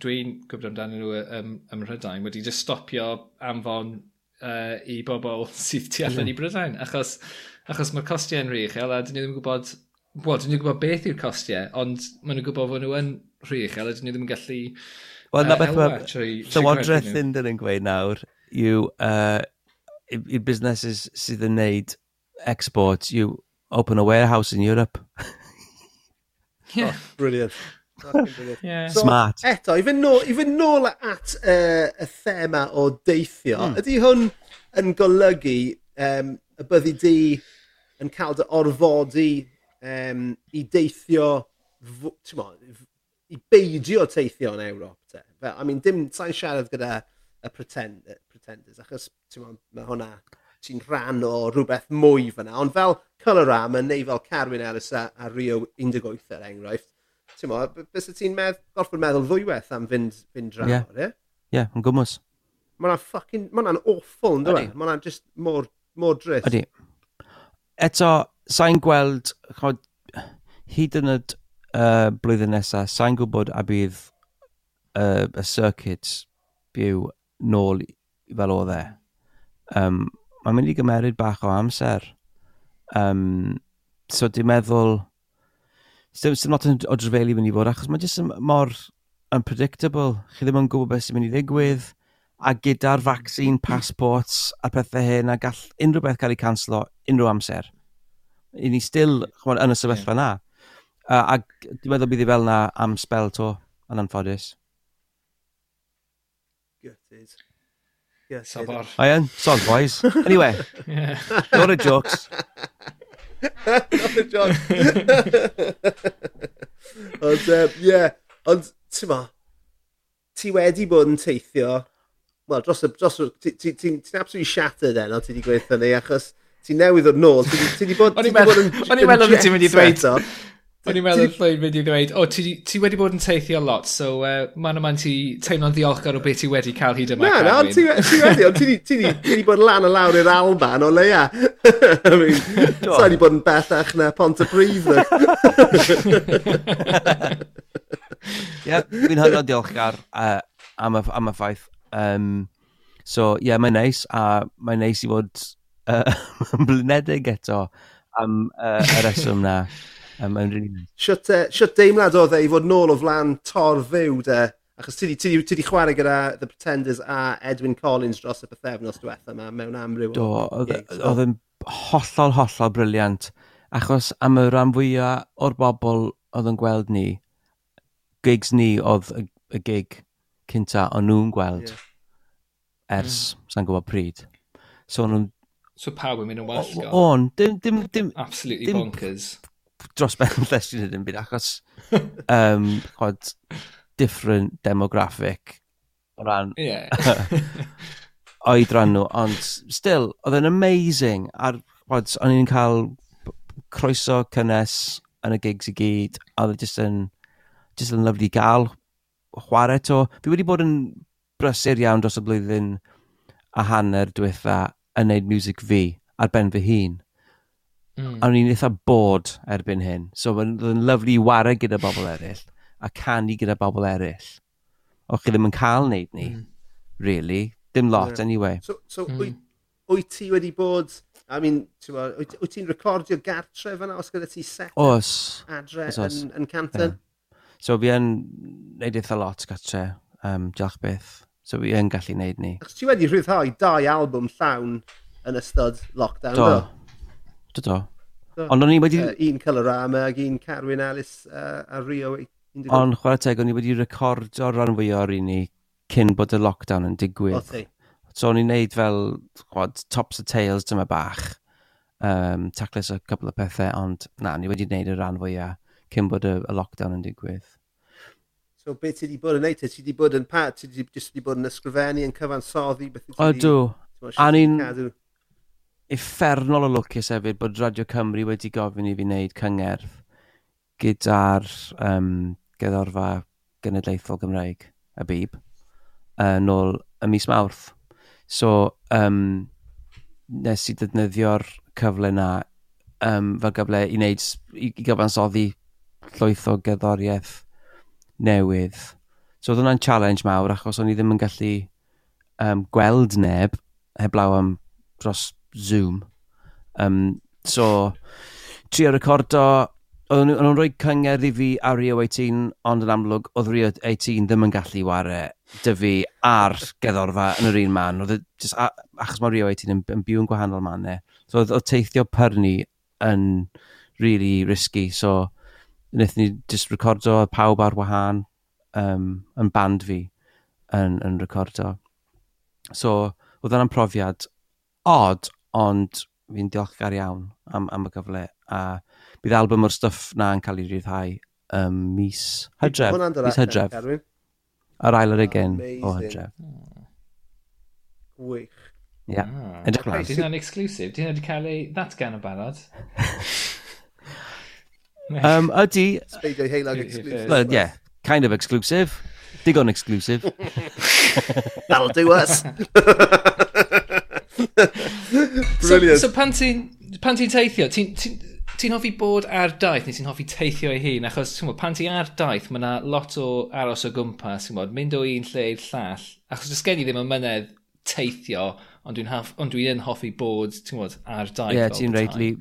dwi'n gwybod amdano nhw ym, ym Mhrydain wedi just stopio anfon uh, i bobl [LAUGHS] sydd tu allan mm. i Brydain. Achos, achos mae'r costiau'n rhi uchel a dyn ni ddim yn gwybod... Wel, dyn ni ddim gwybod beth yw'r costiau, ond maen nhw'n gwybod fod nhw yn rhi uchel a dyn ni ddim yn gallu... Wel, na beth mae Llywodraeth Undyn yn gweud nawr yw uh, i, i businesses sydd yn neud exports, yw open a warehouse in Europe. [LAUGHS] yeah. oh, brilliant. yeah. So, Smart. Eto, i fynd nôl, i fynd nôl at uh, y thema o deithio, mm. ydy hwn yn golygu um, y byddi di yn cael dy orfodi um, i deithio, mo, i beidio teithio yn Ewrop. Te. Fel, I mean, dim sa'n siarad gyda y pretend, Pretenders, achos ti'n mae hwnna, ti'n rhan o rhywbeth mwy fyna, ond fel Colorama neu fel Carwyn Ellis a, a Rio 18 er enghraifft, ti'n mo, bys y ti'n medd, gorfod meddwl ddwywaith am fynd, fynd draw, ie? Yeah. Ie, yeah, yn gwmws. Mae hwnna'n ffucking, mae hwnna'n awful, ynddo e? Mae hwnna'n just mor, mor drist. Ydy. Eto, sa'n gweld, chod, hyd yn y uh, blwyddyn nesaf, sa'n gwybod a bydd uh, y circuit byw nôl fel oedd e, um, mae'n mynd i gymeryd bach o amser. Um, so dwi'n meddwl, sy'n sy lot o drefeli mynd i fod, achos mae'n jyst mor unpredictable. Chi ddim yn gwybod beth sy'n mynd i ddigwydd. A gyda'r vaccine, passports a pethau hyn, a gall unrhyw beth cael ei canslo unrhyw amser. I ni still chwan, yn y sefyllfa yeah. na. Uh, a dwi'n meddwl bydd i fel na am spel to, yn anffodus. Gutted. Sabar. Ian, Sod, boys. Anyway, yeah. Not a jokes. Not a jokes. Ond, um, yeah. Ond, ti'n ma, ti wedi bod yn teithio, wel, dros y, dros y, ti'n ti, ti, ti absolutely shattered then, o ti wedi gweithio ni, achos ti newydd o'r nôl, ti wedi bod... O'n i'n meddwl bod ti'n mynd i ddweud. O'n i'n meddwl Llywyd mynd i ddweud, o, ti, ti wedi bod yn teithio lot, so uh, man o man ti teimlo'n ddiolchgar o beth ti wedi cael hyd yma. Na, na, ti, ti wedi, ond ti wedi bod lan o lawr i'r Alban o leia. [LAUGHS] I mean, so wedi bod yn bellach na pont y brif. Ie, fi'n hynod diolchgar uh, am, y, am y ffaith. Um, so, ie, yeah, mae'n neis, a mae'n neis i fod uh, [LAUGHS] blynedig eto am uh, y reswm na. Um, mae'n really... nice. Siwt, uh, siwt deimlad oedd e i fod nôl o flan tor fyw de? Achos ti wedi chwarae gyda The Pretenders a Edwin Collins dros y pethefnos diwetha yma mewn amryw Do, oedd e, yn hollol, hollol briliant. Achos am y rhan fwyaf o'r bobl oedd yn gweld ni, gigs ni oedd y, y gig cynta o'n nhw'n gweld yeah. ers, mm. sa'n gwybod pryd. So nhw'n... So pawb yn mynd yn wallgo. O'n, dim, dim, dim... Absolutely dim, bonkers dros ben llestri nid yn byd, achos [LAUGHS] um, chod, different demographic o ran yeah. [LAUGHS] oedran nhw, ond still, oedd yn amazing, ar, chod, o'n i'n cael croeso cynnes yn y gigs i gyd, a oedd e just yn, just yn lyflu gael chwarae to. Fi wedi bod yn brysur iawn dros y blwyddyn a hanner diwetha yn neud music fi ar ben fy hun. Mm. A ni'n eitha bod erbyn hyn. So mae'n lyflu i wario gyda bobl eraill a canu gyda bobl eraill. O chi ddim yn cael wneud ni, mm. really. Dim lot, yeah. anyway. So, so mm. wyt, wyt ti wedi bod... I mean, wyt, wyt ti'n recordio gartre fyna os gyda ti set os. adre os, os. yn, yn Canton? Yeah. So fi yn neud eitha lot gartre, um, diolch beth. So fi yn gallu neud ni. Achos ti wedi rhyddhau dau albwm llawn yn ystod lockdown, do? do? lot ydo. Ond o'n i wedi... Uh, un Colorama ac un Carwyn Alice uh, a Rio. Ond chwarae teg, o'n i wedi recordio rhan fwy o'r un i cyn bod y lockdown yn digwydd. O, so o'n i'n neud fel chwad, tops and tails dyma bach. Um, taclis a couple o pethau, ond na, ni wedi neud y rhan fwyaf cyn bod y, y lockdown yn digwydd. So beth ti wedi bod yn neud? Ti wedi bod yn pat? Ti wedi bod yn ysgrifennu, yn cyfansoddi? Beth ti wedi... O, do. A ni'n effernol o lwcus hefyd bod Radio Cymru wedi gofyn i fi wneud cyngerdd gyda'r um, gyddorfa genedlaethol Gymraeg y bib uh, nôl y mis mawrth. So, um, nes i ddefnyddio'r cyfle na um, fel gyfle i wneud, i, i gyfansoddi llwyth o gyddoriaeth newydd. So, oedd hwnna'n challenge mawr achos o'n i ddim yn gallu um, gweld neb heblaw am dros Zoom. Um, so, tri o recordo, o'n nhw'n rhoi cyngerdd i fi ar Rio 18, ond yn amlwg oedd Rio 18 ddim yn gallu ware dy fi a'r geddorfa yn yr un man. Oedd e just, a, achos mae Rio 18 yn, yn byw yn gwahanol mannau. E. So oedd, oedd teithio pyrni yn really risky, so wnaethon ni just recordo pawb ar wahân um, yn band fi yn, yn recordo. So, oedd yna'n profiad odd, Ond fi'n diolchgar iawn am, am y gyfle. A bydd album o'r stuff na yn cael ei ryddhau um, mis Hydref. Mis Hydref. Yr ail ar ugen o Hydref. Wych. Ia. Ah. Edrych lan. Dyn nhw'n exclusif? Dyn nhw wedi cael ei ddatgan o barod? [LAUGHS] um, ydy... Speidio Speidio'i heilag exclusif. Well, yeah, kind of exclusive. Digon exclusive. [LAUGHS] That'll do us. [LAUGHS] Brilliant. So, so pan ti'n ti teithio, ti'n ti, ti hoffi bod ar daith neu ti'n hoffi teithio ei hun? Achos mwod, pan ti ar daith, mae yna lot o aros o gwmpas, mwod, mynd o un lle i'r llall. Achos does gen i ddim yn mynedd teithio, ond dwi'n on dwi yn hoffi bod, ti'n gwybod, ar daith. Ie, yeah, ti'n reidli.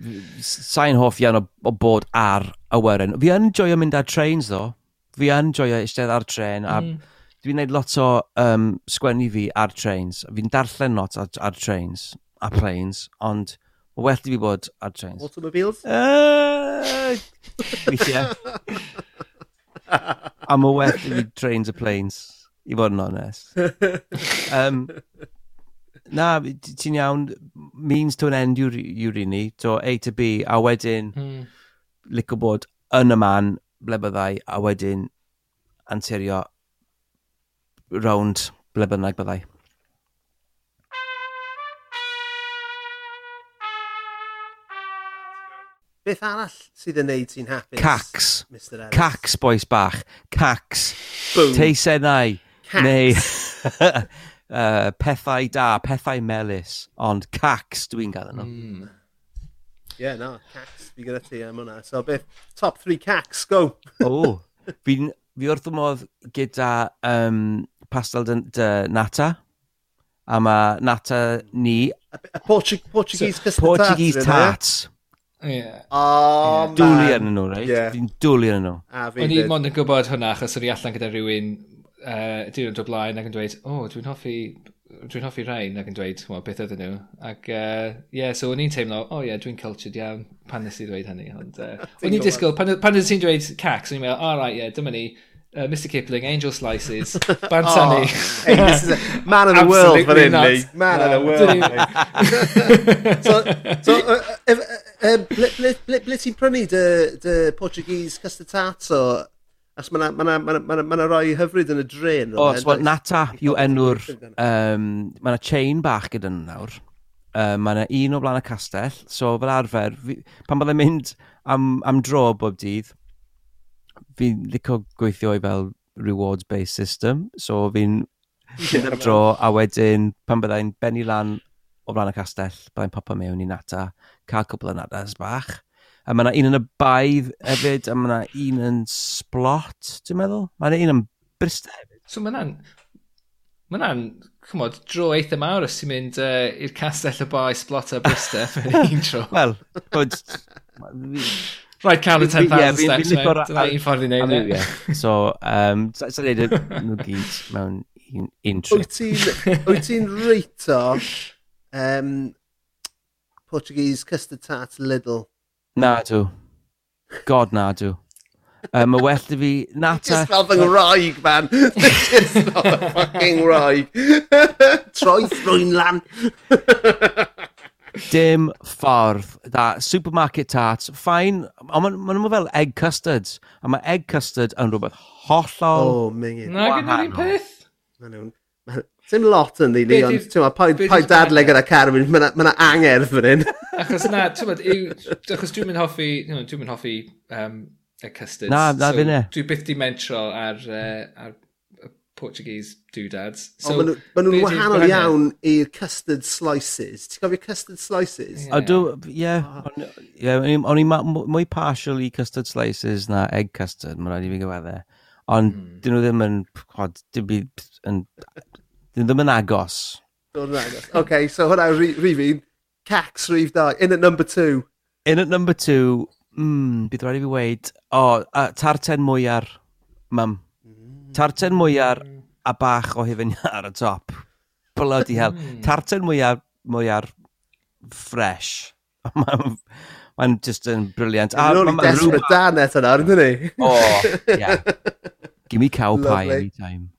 Sa'n hoffi iawn o, o bod ar awyren. Fi yn joio mynd ar trains, ddo. Fi yn joio eistedd ar tren, a mm Dwi'n neud lot o um, sgwennu fi ar trains. Fi'n darllen lot ar, ar trains, a planes, ond mae well i fi bod ar trains. Automobiles? Uh, Weithiau. a mae well i fi trains a planes, i fod yn onest. um, na, ti'n iawn, means to an end yw'r yw ni, to A to B, a wedyn hmm. licio bod yn y man, ble byddai, a wedyn anterio rownd ble bynnag byddai. Beth arall sydd yn neud ti'n hapus? Cacs. Mr Ellis. Cacs, boes bach. Cacs. Boom. Teisennau. Cacs. Neu [LAUGHS] uh, pethau da, pethau melus. Ond cacs dwi'n gael nhw. Mm. Yeah, no, cacs. Fi gyda ti am hwnna. So beth, top 3 cacs, go. o, oh, fi, fi wrth y modd gyda um, pastel de, de nata. A mae nata ni... A Portug Portuguese so, Portuguese tarts. Yeah. Oh, yeah. Dwlu arnyn nhw, reit? Yeah. Fi'n dwlu yn nhw. O'n i mond yn gwybod hwnna, achos o'n i allan gyda rhywun uh, diwrnod o blaen ac yn dweud, o, oh, dwi'n hoffi dwi'n hoffi rhain ac yn dweud well, beth ydyn nhw. Ac ie, uh, yeah, so o'n i'n teimlo, o oh, ie, yeah, dwi'n cultured iawn pan nes i ddweud hynny. Ond, uh, o'n i'n disgwyl, pan, pan nes i'n dweud cacs, o'n i'n meddwl, o oh, right, ie, yeah, dyma ni, uh, Mr Kipling, Angel Slices, [LAUGHS] Bantani. oh, hey, this is a man of the world fan hyn, Lee. Man of the world. [LAUGHS] so, so uh, uh, uh um, uh, ble, ble, ble, ble ti'n prynu dy, dy Portuguese custard tart o... As mae ma ma ma ma ma rai hyfryd yn y dren. O, oh, so, Nata yw enw'r... Um, mae yna chain bach gyda nhw nawr. Um, mae yna un o blaen y castell. So, fel arfer, fi, pan byddai'n mynd am, am dro bob dydd, fi'n licio gweithio i fel rewards-based system, so fi'n dro, a wedyn pan byddai'n benni lan o flaen y castell, byddai'n popo mewn i nata, cael cwbl o natas bach. A mae yna un yn y baedd hefyd, a mae yna un yn splot, dwi'n meddwl. Mae yna un yn bristau hefyd. So mae yna'n... Mae yna'n, chymod, dro eitha mawr os ti'n mynd uh, i'r castell y bai splot a bristau e [LAUGHS] yn un tro. Wel, Right count of 10,000 yeah, steps, mate. Dyna un ffordd i wneud it. So, um, sa'n so, neud [LAUGHS] nhw gyd mewn un, un trip. Wyt ti'n wyt ti'n reito um, Portuguese custard tart Lidl? Na, dw. God, na, dw. Um, mae well da fi... Nata... Just fel fy ngroig, man. Just fel fy fucking roig. [LAUGHS] Troi thrwyn lan. [LAUGHS] Dim ffordd. Da, supermarket tarts, fine. Ond maen ma nhw fel egg custards. A mae egg custard yn rhywbeth hollol... Oh, mingin. Na, gyda'r un peth. Maen nhw'n... Dim lot yn ddili, ond ti'n ma, pa dadle gyda Carwyn, mae yna angerdd fan hyn. [LAUGHS] Achos na, ti'n ma, [LAUGHS] achos dwi'n mynd hoffi, dwi'n mynd hoffi um, y custards. Na, na, so, fi ne. Dwi byth di mentro ar, uh, ar Portuguese doodads. So, oh, maen nhw'n wahanol Brenner. iawn i'r custard slices. Ti'n cofio custard slices? Yeah. Do, yeah. Oh. yeah o'n i mwy partial i custard slices na egg custard, mae'n rhaid i fi gyfadde. Ond mm. dyn nhw ddim yn, chod, dyn nhw ddim yn agos. Dyn nhw agos. OK, so hwnna rif un. Cax rif da. In at number two. In at number two, mm, bydd rhaid i fi weid, o, oh, tarten mwyar, mam. Tarten mwyar hmm. a bach o hufen ar y top. Bloody hell. Hmm. Tarten mwyar, mwyar fresh. [LAUGHS] Mae'n ma just yn briliant. A mae'n rhywbeth desperate dan eto nawr, ydyn ni? O, [LAUGHS] yeah. Give me cow pie any time.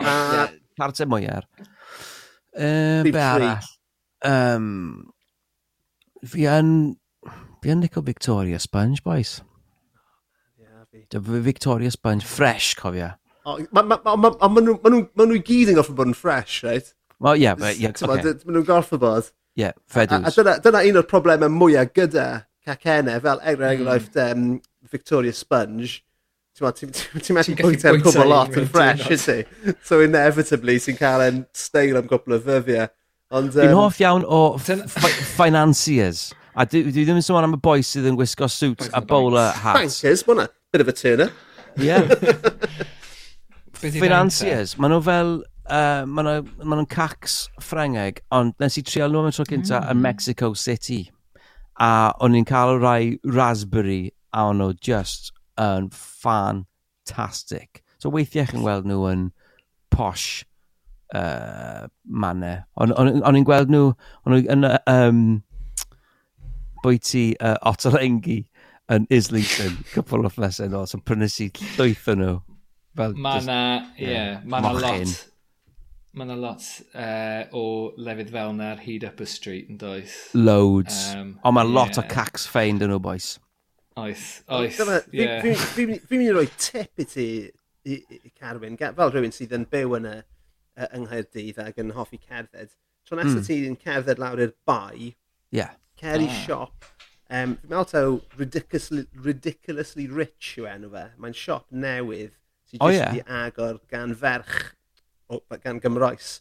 Uh, Tarten mwyar. Uh, be arall? Um, fi yn... Fi yn licio Victoria Sponge, boys. Yeah, Victoria Sponge, fresh, cofia. Ond maen nhw ma nhw, ma i gyd yn gorfod bod yn ffres, reit? Wel, ie. Maen nhw'n gorfod bod. Ie, fedws. A, a dyna, dyna un o'r problemau mwyaf gyda cacennau, fel er hmm. enghraifft um, Victoria Sponge. Ti'n methu bwyta'r cwbl lot yn ffres, ydy? So inevitably, ti'n cael e'n steil am gwbl o ddyddiau. Ond, um... Fi'n hoff iawn o financiers. A dwi, dwi ddim yn sôn am y boi sydd yn gwisgo suits a bowler hats. Bankers, mae hwnna. Bit of a turner. Yeah. [LAUGHS] Financiers, maen nhw fel, uh, maen nhw'n cacs Ffrengeg, ond nes i trial nhw am y tro cynta mm. yn Mexico City. A o'n i'n cael rai raspberry a o'n nhw just yn um, fantastic. So weithiau chi'n gweld nhw yn posh uh, manner. O'n i'n gweld nhw, o'n nhw yn um, bwyty uh, Ottolenghi yn Islington, cwpl o fflesau nôl, so prynu si llwyth o nhw. Fel, ma na, ie, yeah, ma na lot. Ma na lot uh, o lefydd fel na'r hyd up y street yn does. Loads. Um, Ond ma lot yeah. o cacs ffeind yn o boes. Oes, oes. Fi'n mynd i roi tip i ti, i, i Carwyn, fel rhywun sydd yn byw yn y uh, yng Nghaerdydd ac yn hoffi cerdded. Tro nesaf mm. ti'n cerdded lawr i'r bai, yeah. cer i ah. siop. Um, fi'n meddwl taw ridiculously, ridiculously rich yw enw fe. Mae'n siop newydd Dwi o, oh, yeah. wedi agor gan ferch, o, gan Gymroes.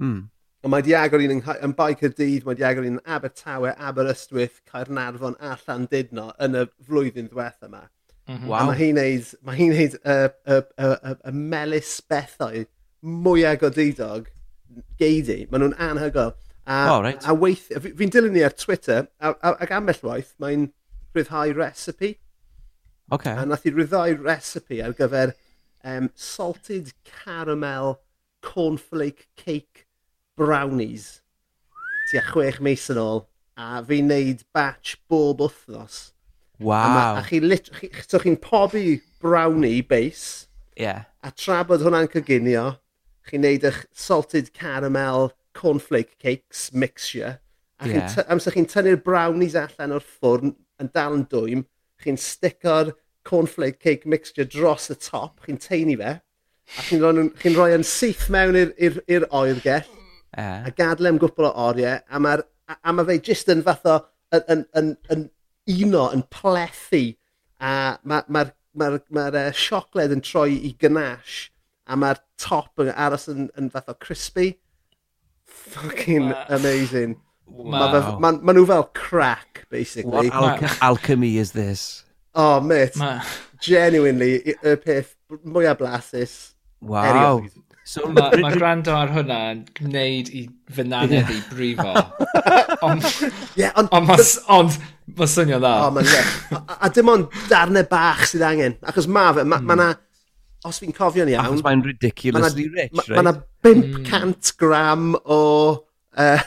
Mm. Ond mae di agor un yn, yn Bai Cyrdydd, mae di agor un yn Abertawe, Aberystwyth, Caernarfon a Llandudno yn y flwyddyn ddiwetha yma. Mm -hmm. Wow. Mae hi'n neud, mae hi'n neud y, y, y, y, y melus bethau mwyaf godidog geidi. Maen nhw'n anhygoel. A, oh, right. a weith, fi'n dilyn ni ar Twitter, a, a, ac ambell waith mae'n rhyddhau recipe. Okay. A nath i rhyddhau recipe ar gyfer um, salted caramel cornflake cake brownies tua chwech mis yn ôl a fi'n neud batch bob wythnos. Wow. A, ma, a chi lit, chi, so chi'n pobi brownie base. Yeah. A tra bod hwnna'n coginio, chi'n neud eich salted caramel cornflake cakes mixture. A yeah. chi amser chi'n tynnu'r brownies allan o'r ffwrn yn dal yn dwym, chi'n sticio'r cornflake cake mixture dros y top, chi'n teini fe, a chi'n rhoi, chi rhoi yn syth mewn i'r oer gell, a gadle am gwpl o oriau, a mae ma fe jyst yn fath o, yn, yn, yn, yn uno, yn plethu, a mae'r ma, ma, ma, ma e, siocled yn troi i ganache, a mae'r top yn aros yn, yn fath o crispy. Fucking amazing. Wow. Mae ma, ma nhw fel crack, basically. What al alchemy is this? Oh, mate. Ma... Genuinely, y peth mwyaf blasus. Wow. Erioed. So mae ma gwrando ar hwnna yn gwneud i fy nanedd yeah. i brifo. [LAUGHS] Ond yeah, on, on, but, on, ma swnio dda. O, ma'n le. A, a dim ond darnau bach sydd angen. Achos ma fe, ma, mm. ma hmm. na, os fi'n cofio'n iawn... Achos mae'n ridiculously ma na, rich, ma, right? Mae na 500 hmm. gram o, [LAUGHS] uh,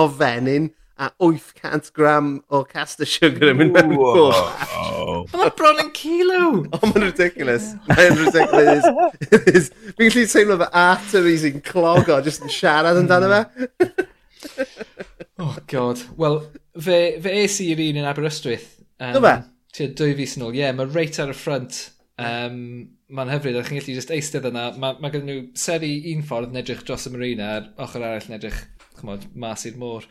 o fenyn a 800 gram o castor sugar yn mynd mewn coch. Oh. Mae bron yn kilo! [LAUGHS] O, oh, mae'n ridiculous. Mae'n ridiculous. Fi'n gallu teimlo fe arteries i'n clog o, jyst yn siarad amdano fe. [LAUGHS] oh, god. Wel, fe, fe es i'r un yn Aberystwyth. Um, Dyma? Tua dwy fus yn ôl, ie. Yeah, mae reit ar y ffrant. Um, mae'n hyfryd, a chi'n gallu just eistedd yna. Mae ma gen nhw seri un ffordd yn edrych dros y marina, a'r ochr arall yn edrych chmod, mas i'r môr.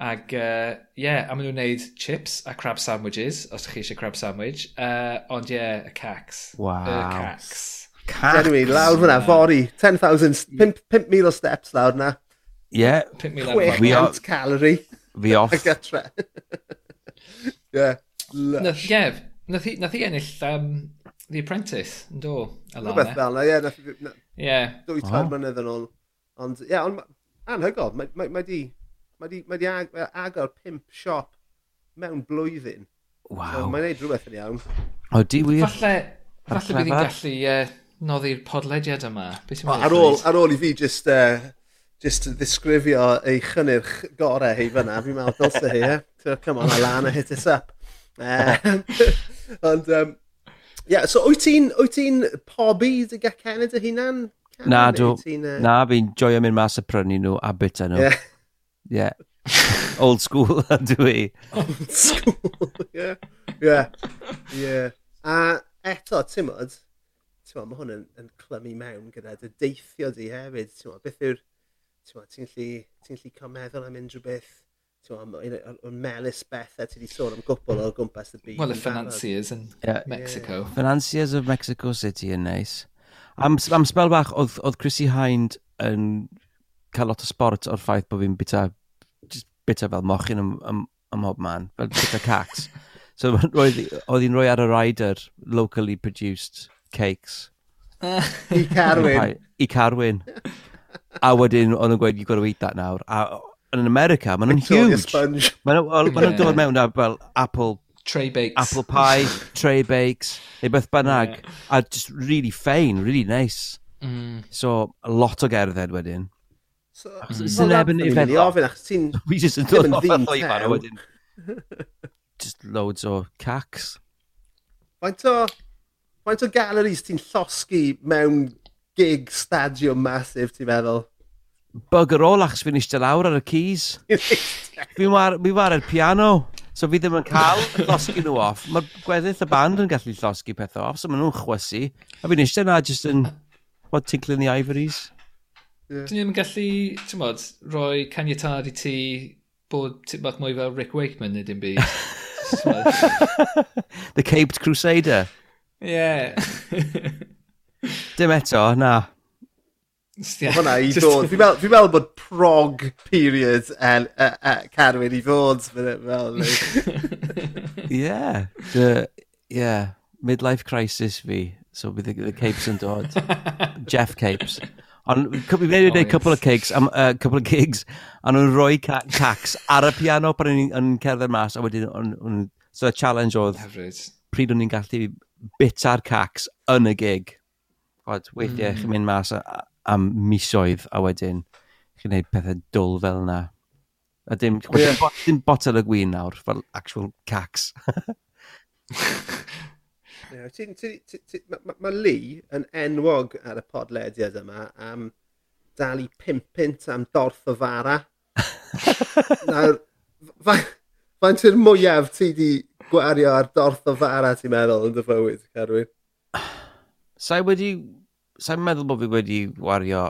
Ac ie, uh, yeah, a maen nhw'n neud chips a crab sandwiches, os ydych chi eisiau crab sandwich. Uh, ond ie, yeah, y cacs. Wow. Y cacs. Cacs. Anyway, lawr fyna, uh, fori. 10,000, 5,000 o steps lawr na. Ie. [LAUGHS] [LAUGHS] Yeah. 5,000 calorie. Fi off. Y gytre. Ie. Lush. Ie, nath i, nath i ennill um, The Apprentice, yn do, Alana. Rhywbeth fel na, ie. Ie. Dwy tair mlynedd yn ôl. Ond, ie, yeah, ond anhygol, mae, ma, ma di mae di, mae di ag, agor pimp siop mewn blwyddyn. Waw. So, mae'n neud rhywbeth yn iawn. O, di wir? Falle, falle bydd hi'n gallu uh, noddi'r podlediad yma. O, ar, ôl, ar ôl i fi just, uh, just ddisgrifio ei chynnyrch gorau hi fyna, fi'n meddwl dylse hi, e? Come on, Alana, [LAUGHS] hit us up. [LAUGHS] Ond, um, yeah, so wyt ti'n ti pobi dy gacen y dy hunan? Na, dw, na, fi'n joio mynd mas y prynu nhw a bita nhw. Yeah. Yeah. [LAUGHS] Old school, [LAUGHS] dwi. Old school, [LAUGHS] yeah. Yeah. Yeah. A eto, ti'n modd, ti'n modd, mae hwn yn, yn clymu mewn gyda dy deithio di hefyd, ti'n modd, beth yw'r, ti'n modd, ti'n gallu, ti'n gallu cael meddwl am unrhyw beth, ti'n modd, o'r melus bethau ti wedi sôn am gwbl o gwmpas y byd. Well, y financiers yn yeah. Mexico. Yeah. Financiers of Mexico City yn neis. Am, am spel bach, oedd, oedd Chrissy Hind yn cael lot o sport o'r ffaith bod fi'n bita just bita fel mochyn ym, ym, ym mhob man, fel bita cacs. so oedd hi'n rhoi ar y rider locally produced cakes. [LAUGHS] I Carwyn. I Carwyn. A wedyn oedd yn gweud, you've got to eat that nawr. A yn America, maen nhw'n huge. Maen nhw'n dod mewn a fel apple Tray bakes. Apple pie, [LAUGHS] tray bakes, neu beth bynnag. Yeah. A just really fein, really nice. Mm. So, a lot o gerdded wedyn. So, mm. Sneb yn ei feddwl. ofyn, achos ti'n... [LAUGHS] Fi jyst yn dod off y llwyfan a wedyn. [LAUGHS] Just loads o cacs. Faint o... Faint o galleries ti'n llosgu mewn gig stadiwm masif, ti'n meddwl? Bugger all, achos fi'n eistedd lawr ar y keys. [LAUGHS] fi'n war, fi war ar piano. So fi ddim yn cael llosgu nhw off. Mae gweddill y band yn gallu llosgu pethau off, so maen nhw'n chwysu. A fi'n eistedd na, just yn... What, tinkling the ivories? Dyn ni ddim yn gallu, ti'n modd, rhoi caniatad i ti bod ti'n bach mwy fel Rick Wakeman neu dim byd. [LAUGHS] The Caped Crusader. Ie. Yeah. [LAUGHS] dim eto, na. Yeah, Hwna i ddod. Fi'n meddwl, fi meddwl bod prog period en, uh, uh, Carwyn i fod. [LAUGHS] Ie. Ie. Midlife crisis fi. So bydd y Capes yn dod. Jeff Capes. Ond fi wedi gwneud couple of gigs, um, uh, couple of gigs, a nhw'n rhoi ca cacs ar y piano pan o'n yn cerdded mas, a wedyn, on, on, so y challenge oedd, pryd o'n i'n gallu bita'r cacs yn y gig. God, weithiau mm. chi'n mynd mas am misoedd, a wedyn chi'n gwneud pethau dwl fel yna. A dim, yeah. dim, bot, dim botel y gwyn nawr, fel actual cacs. [LAUGHS] Mae Lee yn enwog ar y podlediad yma am dalu pum pint am dorth o fara. Nawr, faint fa, fa yn mwyaf ti di gwario ar dorth o fara ti'n meddwl yn dy fywyd, Carwyn? Sa'i wedi... Sa'i'n meddwl bod fi wedi wario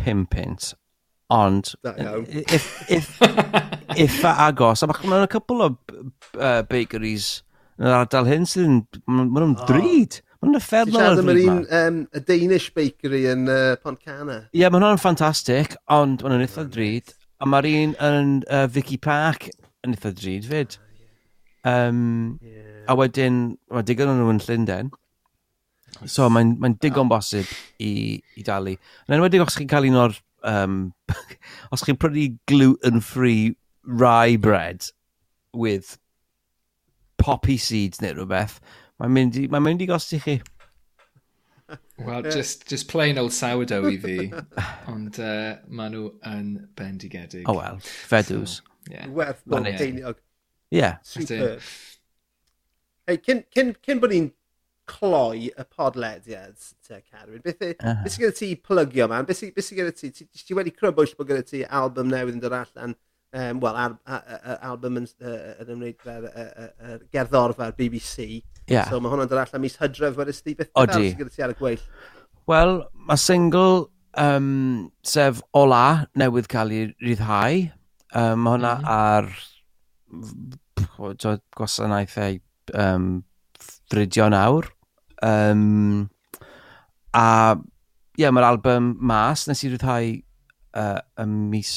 pum pint, ond... Da iawn. If, if, if agos, a mae'n a couple o uh, bakeries yn yr ardal hyn sydd yn... Maen nhw'n drud. Maen nhw'n effernol ar drud yma. Um, y Danish Bakery yn uh, Pontcana? Ie, yeah, maen nhw'n ffantastig, ond maen nhw'n eitha drud. A mae'r un yn uh, Vicky Park yn eitha drud fyd. Um, yeah. A wedyn, mae digon nhw yn Llundain. So mae'n mae digon bosib i, i dalu. Yn enwedig os chi'n cael un o'r... Um, [LAUGHS] os chi'n prynu gluten-free rye bread with poppy seeds neu rhywbeth, mae'n mynd, i, mae mynd i gosti chi. Wel, yeah. just, just plain old sourdough i fi, [LAUGHS] ond uh, maen nhw yn bendigedig. O oh, wel, fedws. So, yeah. Werth bod ceiniog. Ie. Super. Hey, cyn, cyn, cyn bod ni'n cloi y podlediad, te, Carwyn, beth sy'n uh -huh. gyda ti plygio, man? Beth sy'n gyda ti? Ti, ti wedi crybwyll bod gyda ti album newydd yn dod allan um, well, ar, a, a, a, album yn uh, yn ymwneud yr ymwneudfa'r gerddorfa'r BBC. Yeah. So mae hwnna'n dod allan mis hydref wedys ti beth Odi. gyda ti ar y gweill. Wel, mae single um, sef Ola newydd cael ei ryddhau. Um, mae hwnna mm. ar gwasanaethau um, fridio nawr. Um, a ie, yeah, mae'r album mas nes i ryddhau uh, y mis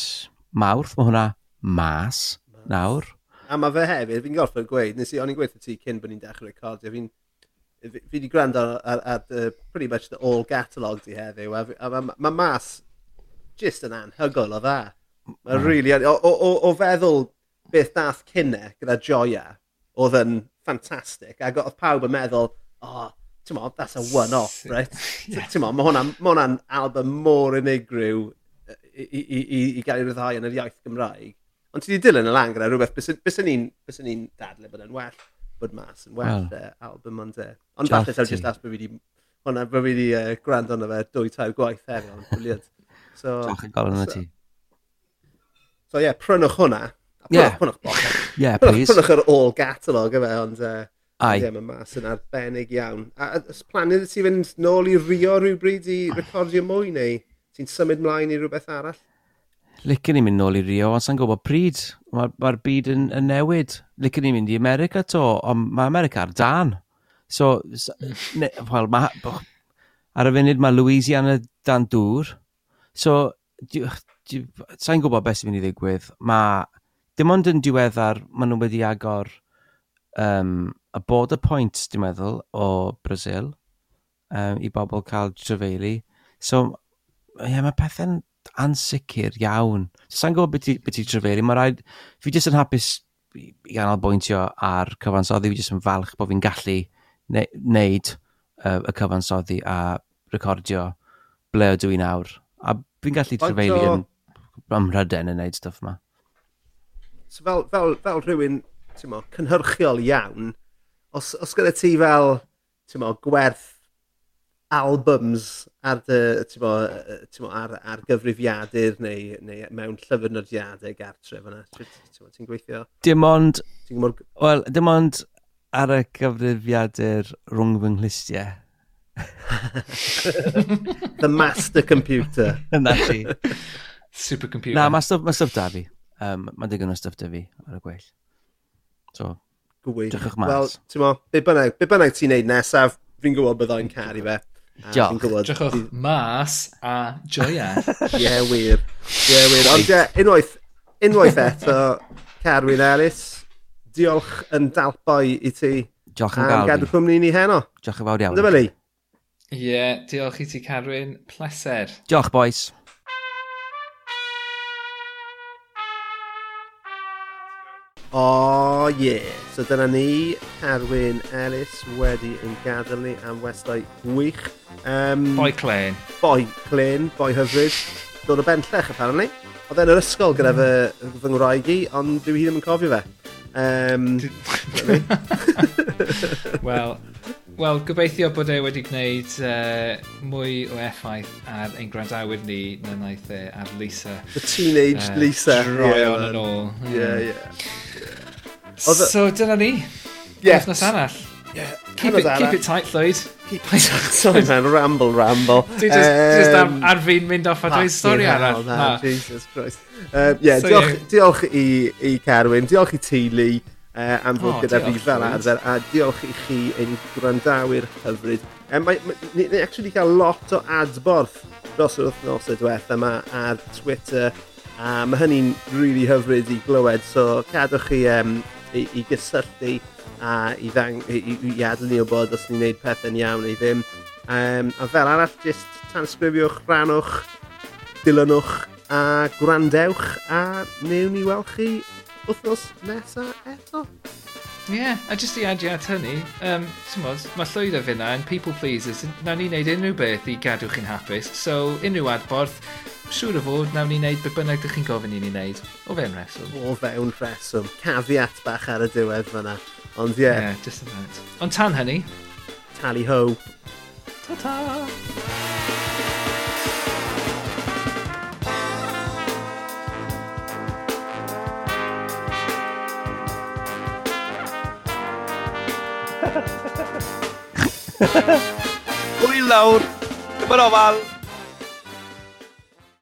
Mawrth. Mae hwnna mas nawr. A mae fe hefyd, fi'n gorfod gweud, nes i o'n i'n gweithio ti cyn bod ni'n dechrau recordio, fi'n fi wedi gwrando ar, ar, ar the, pretty much the all catalog di heddiw, a, a mae ma mas just yn anhygol o dda. Mae mm. really, o, o, o, o feddwl beth dath cynne gyda Joia, oedd yn ffantastig, a oedd pawb yn meddwl, oh, ti'n mo, that's a one-off, right? [LAUGHS] yeah. Ti'n mo, mae hwnna'n ma hwnna album mor unigryw i, i, i, i, i gael ei ryddhau yn yr iaith Gymraeg. Ond ti wedi dilyn y lan gyda rhywbeth, bys yn ni'n ni dadle bod yn well, bod mas yn well well. uh, album ond e. Ond falle taw jyst as bod fi wedi, hwnna, bod fi wedi uh, gwrando na fe dwy tair gwaith hefyd, ond [LAUGHS] briliant. So, Diolch yn golygu so, ti. So ie, yeah, prynwch hwnna. Ie. Yeah. Prynwch boch. Ie, yeah, please. Prynwch yr all catalog efe, ond... Uh, Ai. Ie, mae mas yn arbennig iawn. A ys planu'n ti fynd nôl i Rio rhywbryd i recordio mwy neu ti'n symud mlaen i rhywbeth arall? licen i mynd nôl i Rio, ond sa'n gwybod pryd. Mae'r ma, byd yn, yn newid. Licen i mynd i America to, ond mae America ar dan. So, ne, well, ma, boch, ar y funud mae Louisiana dan dŵr. So, sa'n gwybod beth sy'n mynd i ddigwydd. Mae dim ond yn diweddar, maen nhw wedi agor um, y border point, dwi'n meddwl, o Brazil um, i bobl cael trefeili. So, ie, yeah, mae pethau'n ansicr iawn. Sa'n gwybod beth ti'n ti trefeiri, mae rhaid, fi jyst yn hapus i ganolbwyntio ar cyfansoddi, fi jyst yn falch bod fi'n gallu wneud uh, y cyfansoddi a recordio ble ydw i nawr. A fi'n gallu trefeili yn ymryden yn wneud stuff yma. So fel, fel, fel rhywun, ti'n mo, cynhyrchiol iawn, os, os gyda ti fel, ti'n mo, gwerth albums ar dy, bo, bo, ar, ar gyfrifiadur neu, neu mewn llyfrnodiadau gartre fyna? Ti'n gweithio? Dim ond... Wel, dim ond ar y gyfrifiadur rhwng fy nghlistiau. [LAUGHS] The master computer. [LAUGHS] Na ti. Supercomputer. Na, mae stwff, ma stwff da fi. Um, mae digon o stwff da fi ar y gwell. So, Gwych. Drychwch mas. Wel, ti'n mo, be bynnag, be bynnag ti'n neud nesaf, fi'n gwybod byddai'n caru fe. Diolch. Gwybod, Drychwch mas a joia. [LAUGHS] Ie, yeah, wir. Ie, yeah, wir. Ond ie, yeah, unwaith, unwaith eto, Carwyn Ellis, diolch yn dalboi i ti. Diolch yn fawr. Am gadw cwmni ni heno. Diolch yn fawr iawn. Dyma ni. Ie, yeah, diolch i ti Carwyn. Pleser. Diolch, boys. O, oh, ie. Yeah. So dyna ni, Carwyn Ellis wedi yn gadael ni am westau gwych. Um, boi Clen. Boi Clyn, boi hyfryd. Dod o bellach, apparently. Oedd e'n yr ysgol gyda fy, fy ngwraig i, ond dwi hi ddim yn cofio fe. Um, [LAUGHS] Wel, Wel, gobeithio bod e wedi gwneud uh, mwy o effaith ar ein gwrandawyr ni na wnaeth e ar Lisa. The teenage uh, Lisa. Droi yeah, on yn ôl. Ie, ie. So dyna ni. Yes. Nos arall. Yeah. Keep, it, keep it tight, Lloyd. Keep it tight. Sorry, man. Ramble, ramble. Dwi just, um, just um, ar fi'n mynd off a dweud stori arall. Na, Jesus Christ. Um, yeah, so, diolch, yeah. diolch i, i Carwyn. Diolch i ti, Lee. Uh, am fod oh, gyda fi fel arfer. A diolch i chi ein gwrandawyr hyfryd. Um, mae, mae, ni actually cael lot o adborth dros yr wythnos y diwethaf yma ar Twitter. A mae hynny'n really hyfryd i glywed. So cadwch chi um, i, i gysylltu a i, ddang, i, i, i adl ni o bod os ni'n neud pethau'n iawn neu ddim. Um, a fel arall, just transgrifiwch, rhanwch, dilynwch a gwrandewch a newn ni weld chi wythnos nesa eto. Ie, yeah, a jyst i adio at hynny, um, modd, mae llwyd o fyna yn people pleasers, na ni wneud unrhyw beth i gadw chi'n hapus, so unrhyw adborth, siŵr o fod, nawn ni wneud be bynnag ydych chi'n gofyn i ni wneud. O fewn reswm. O fewn rheswm. Cafiat bach ar y diwedd fyna. Ond ie. Yeah. yeah, just a minute. Ond tan hynny... Tally ho. Ta-ta! Hwyl lawr! Dyma'r ofal!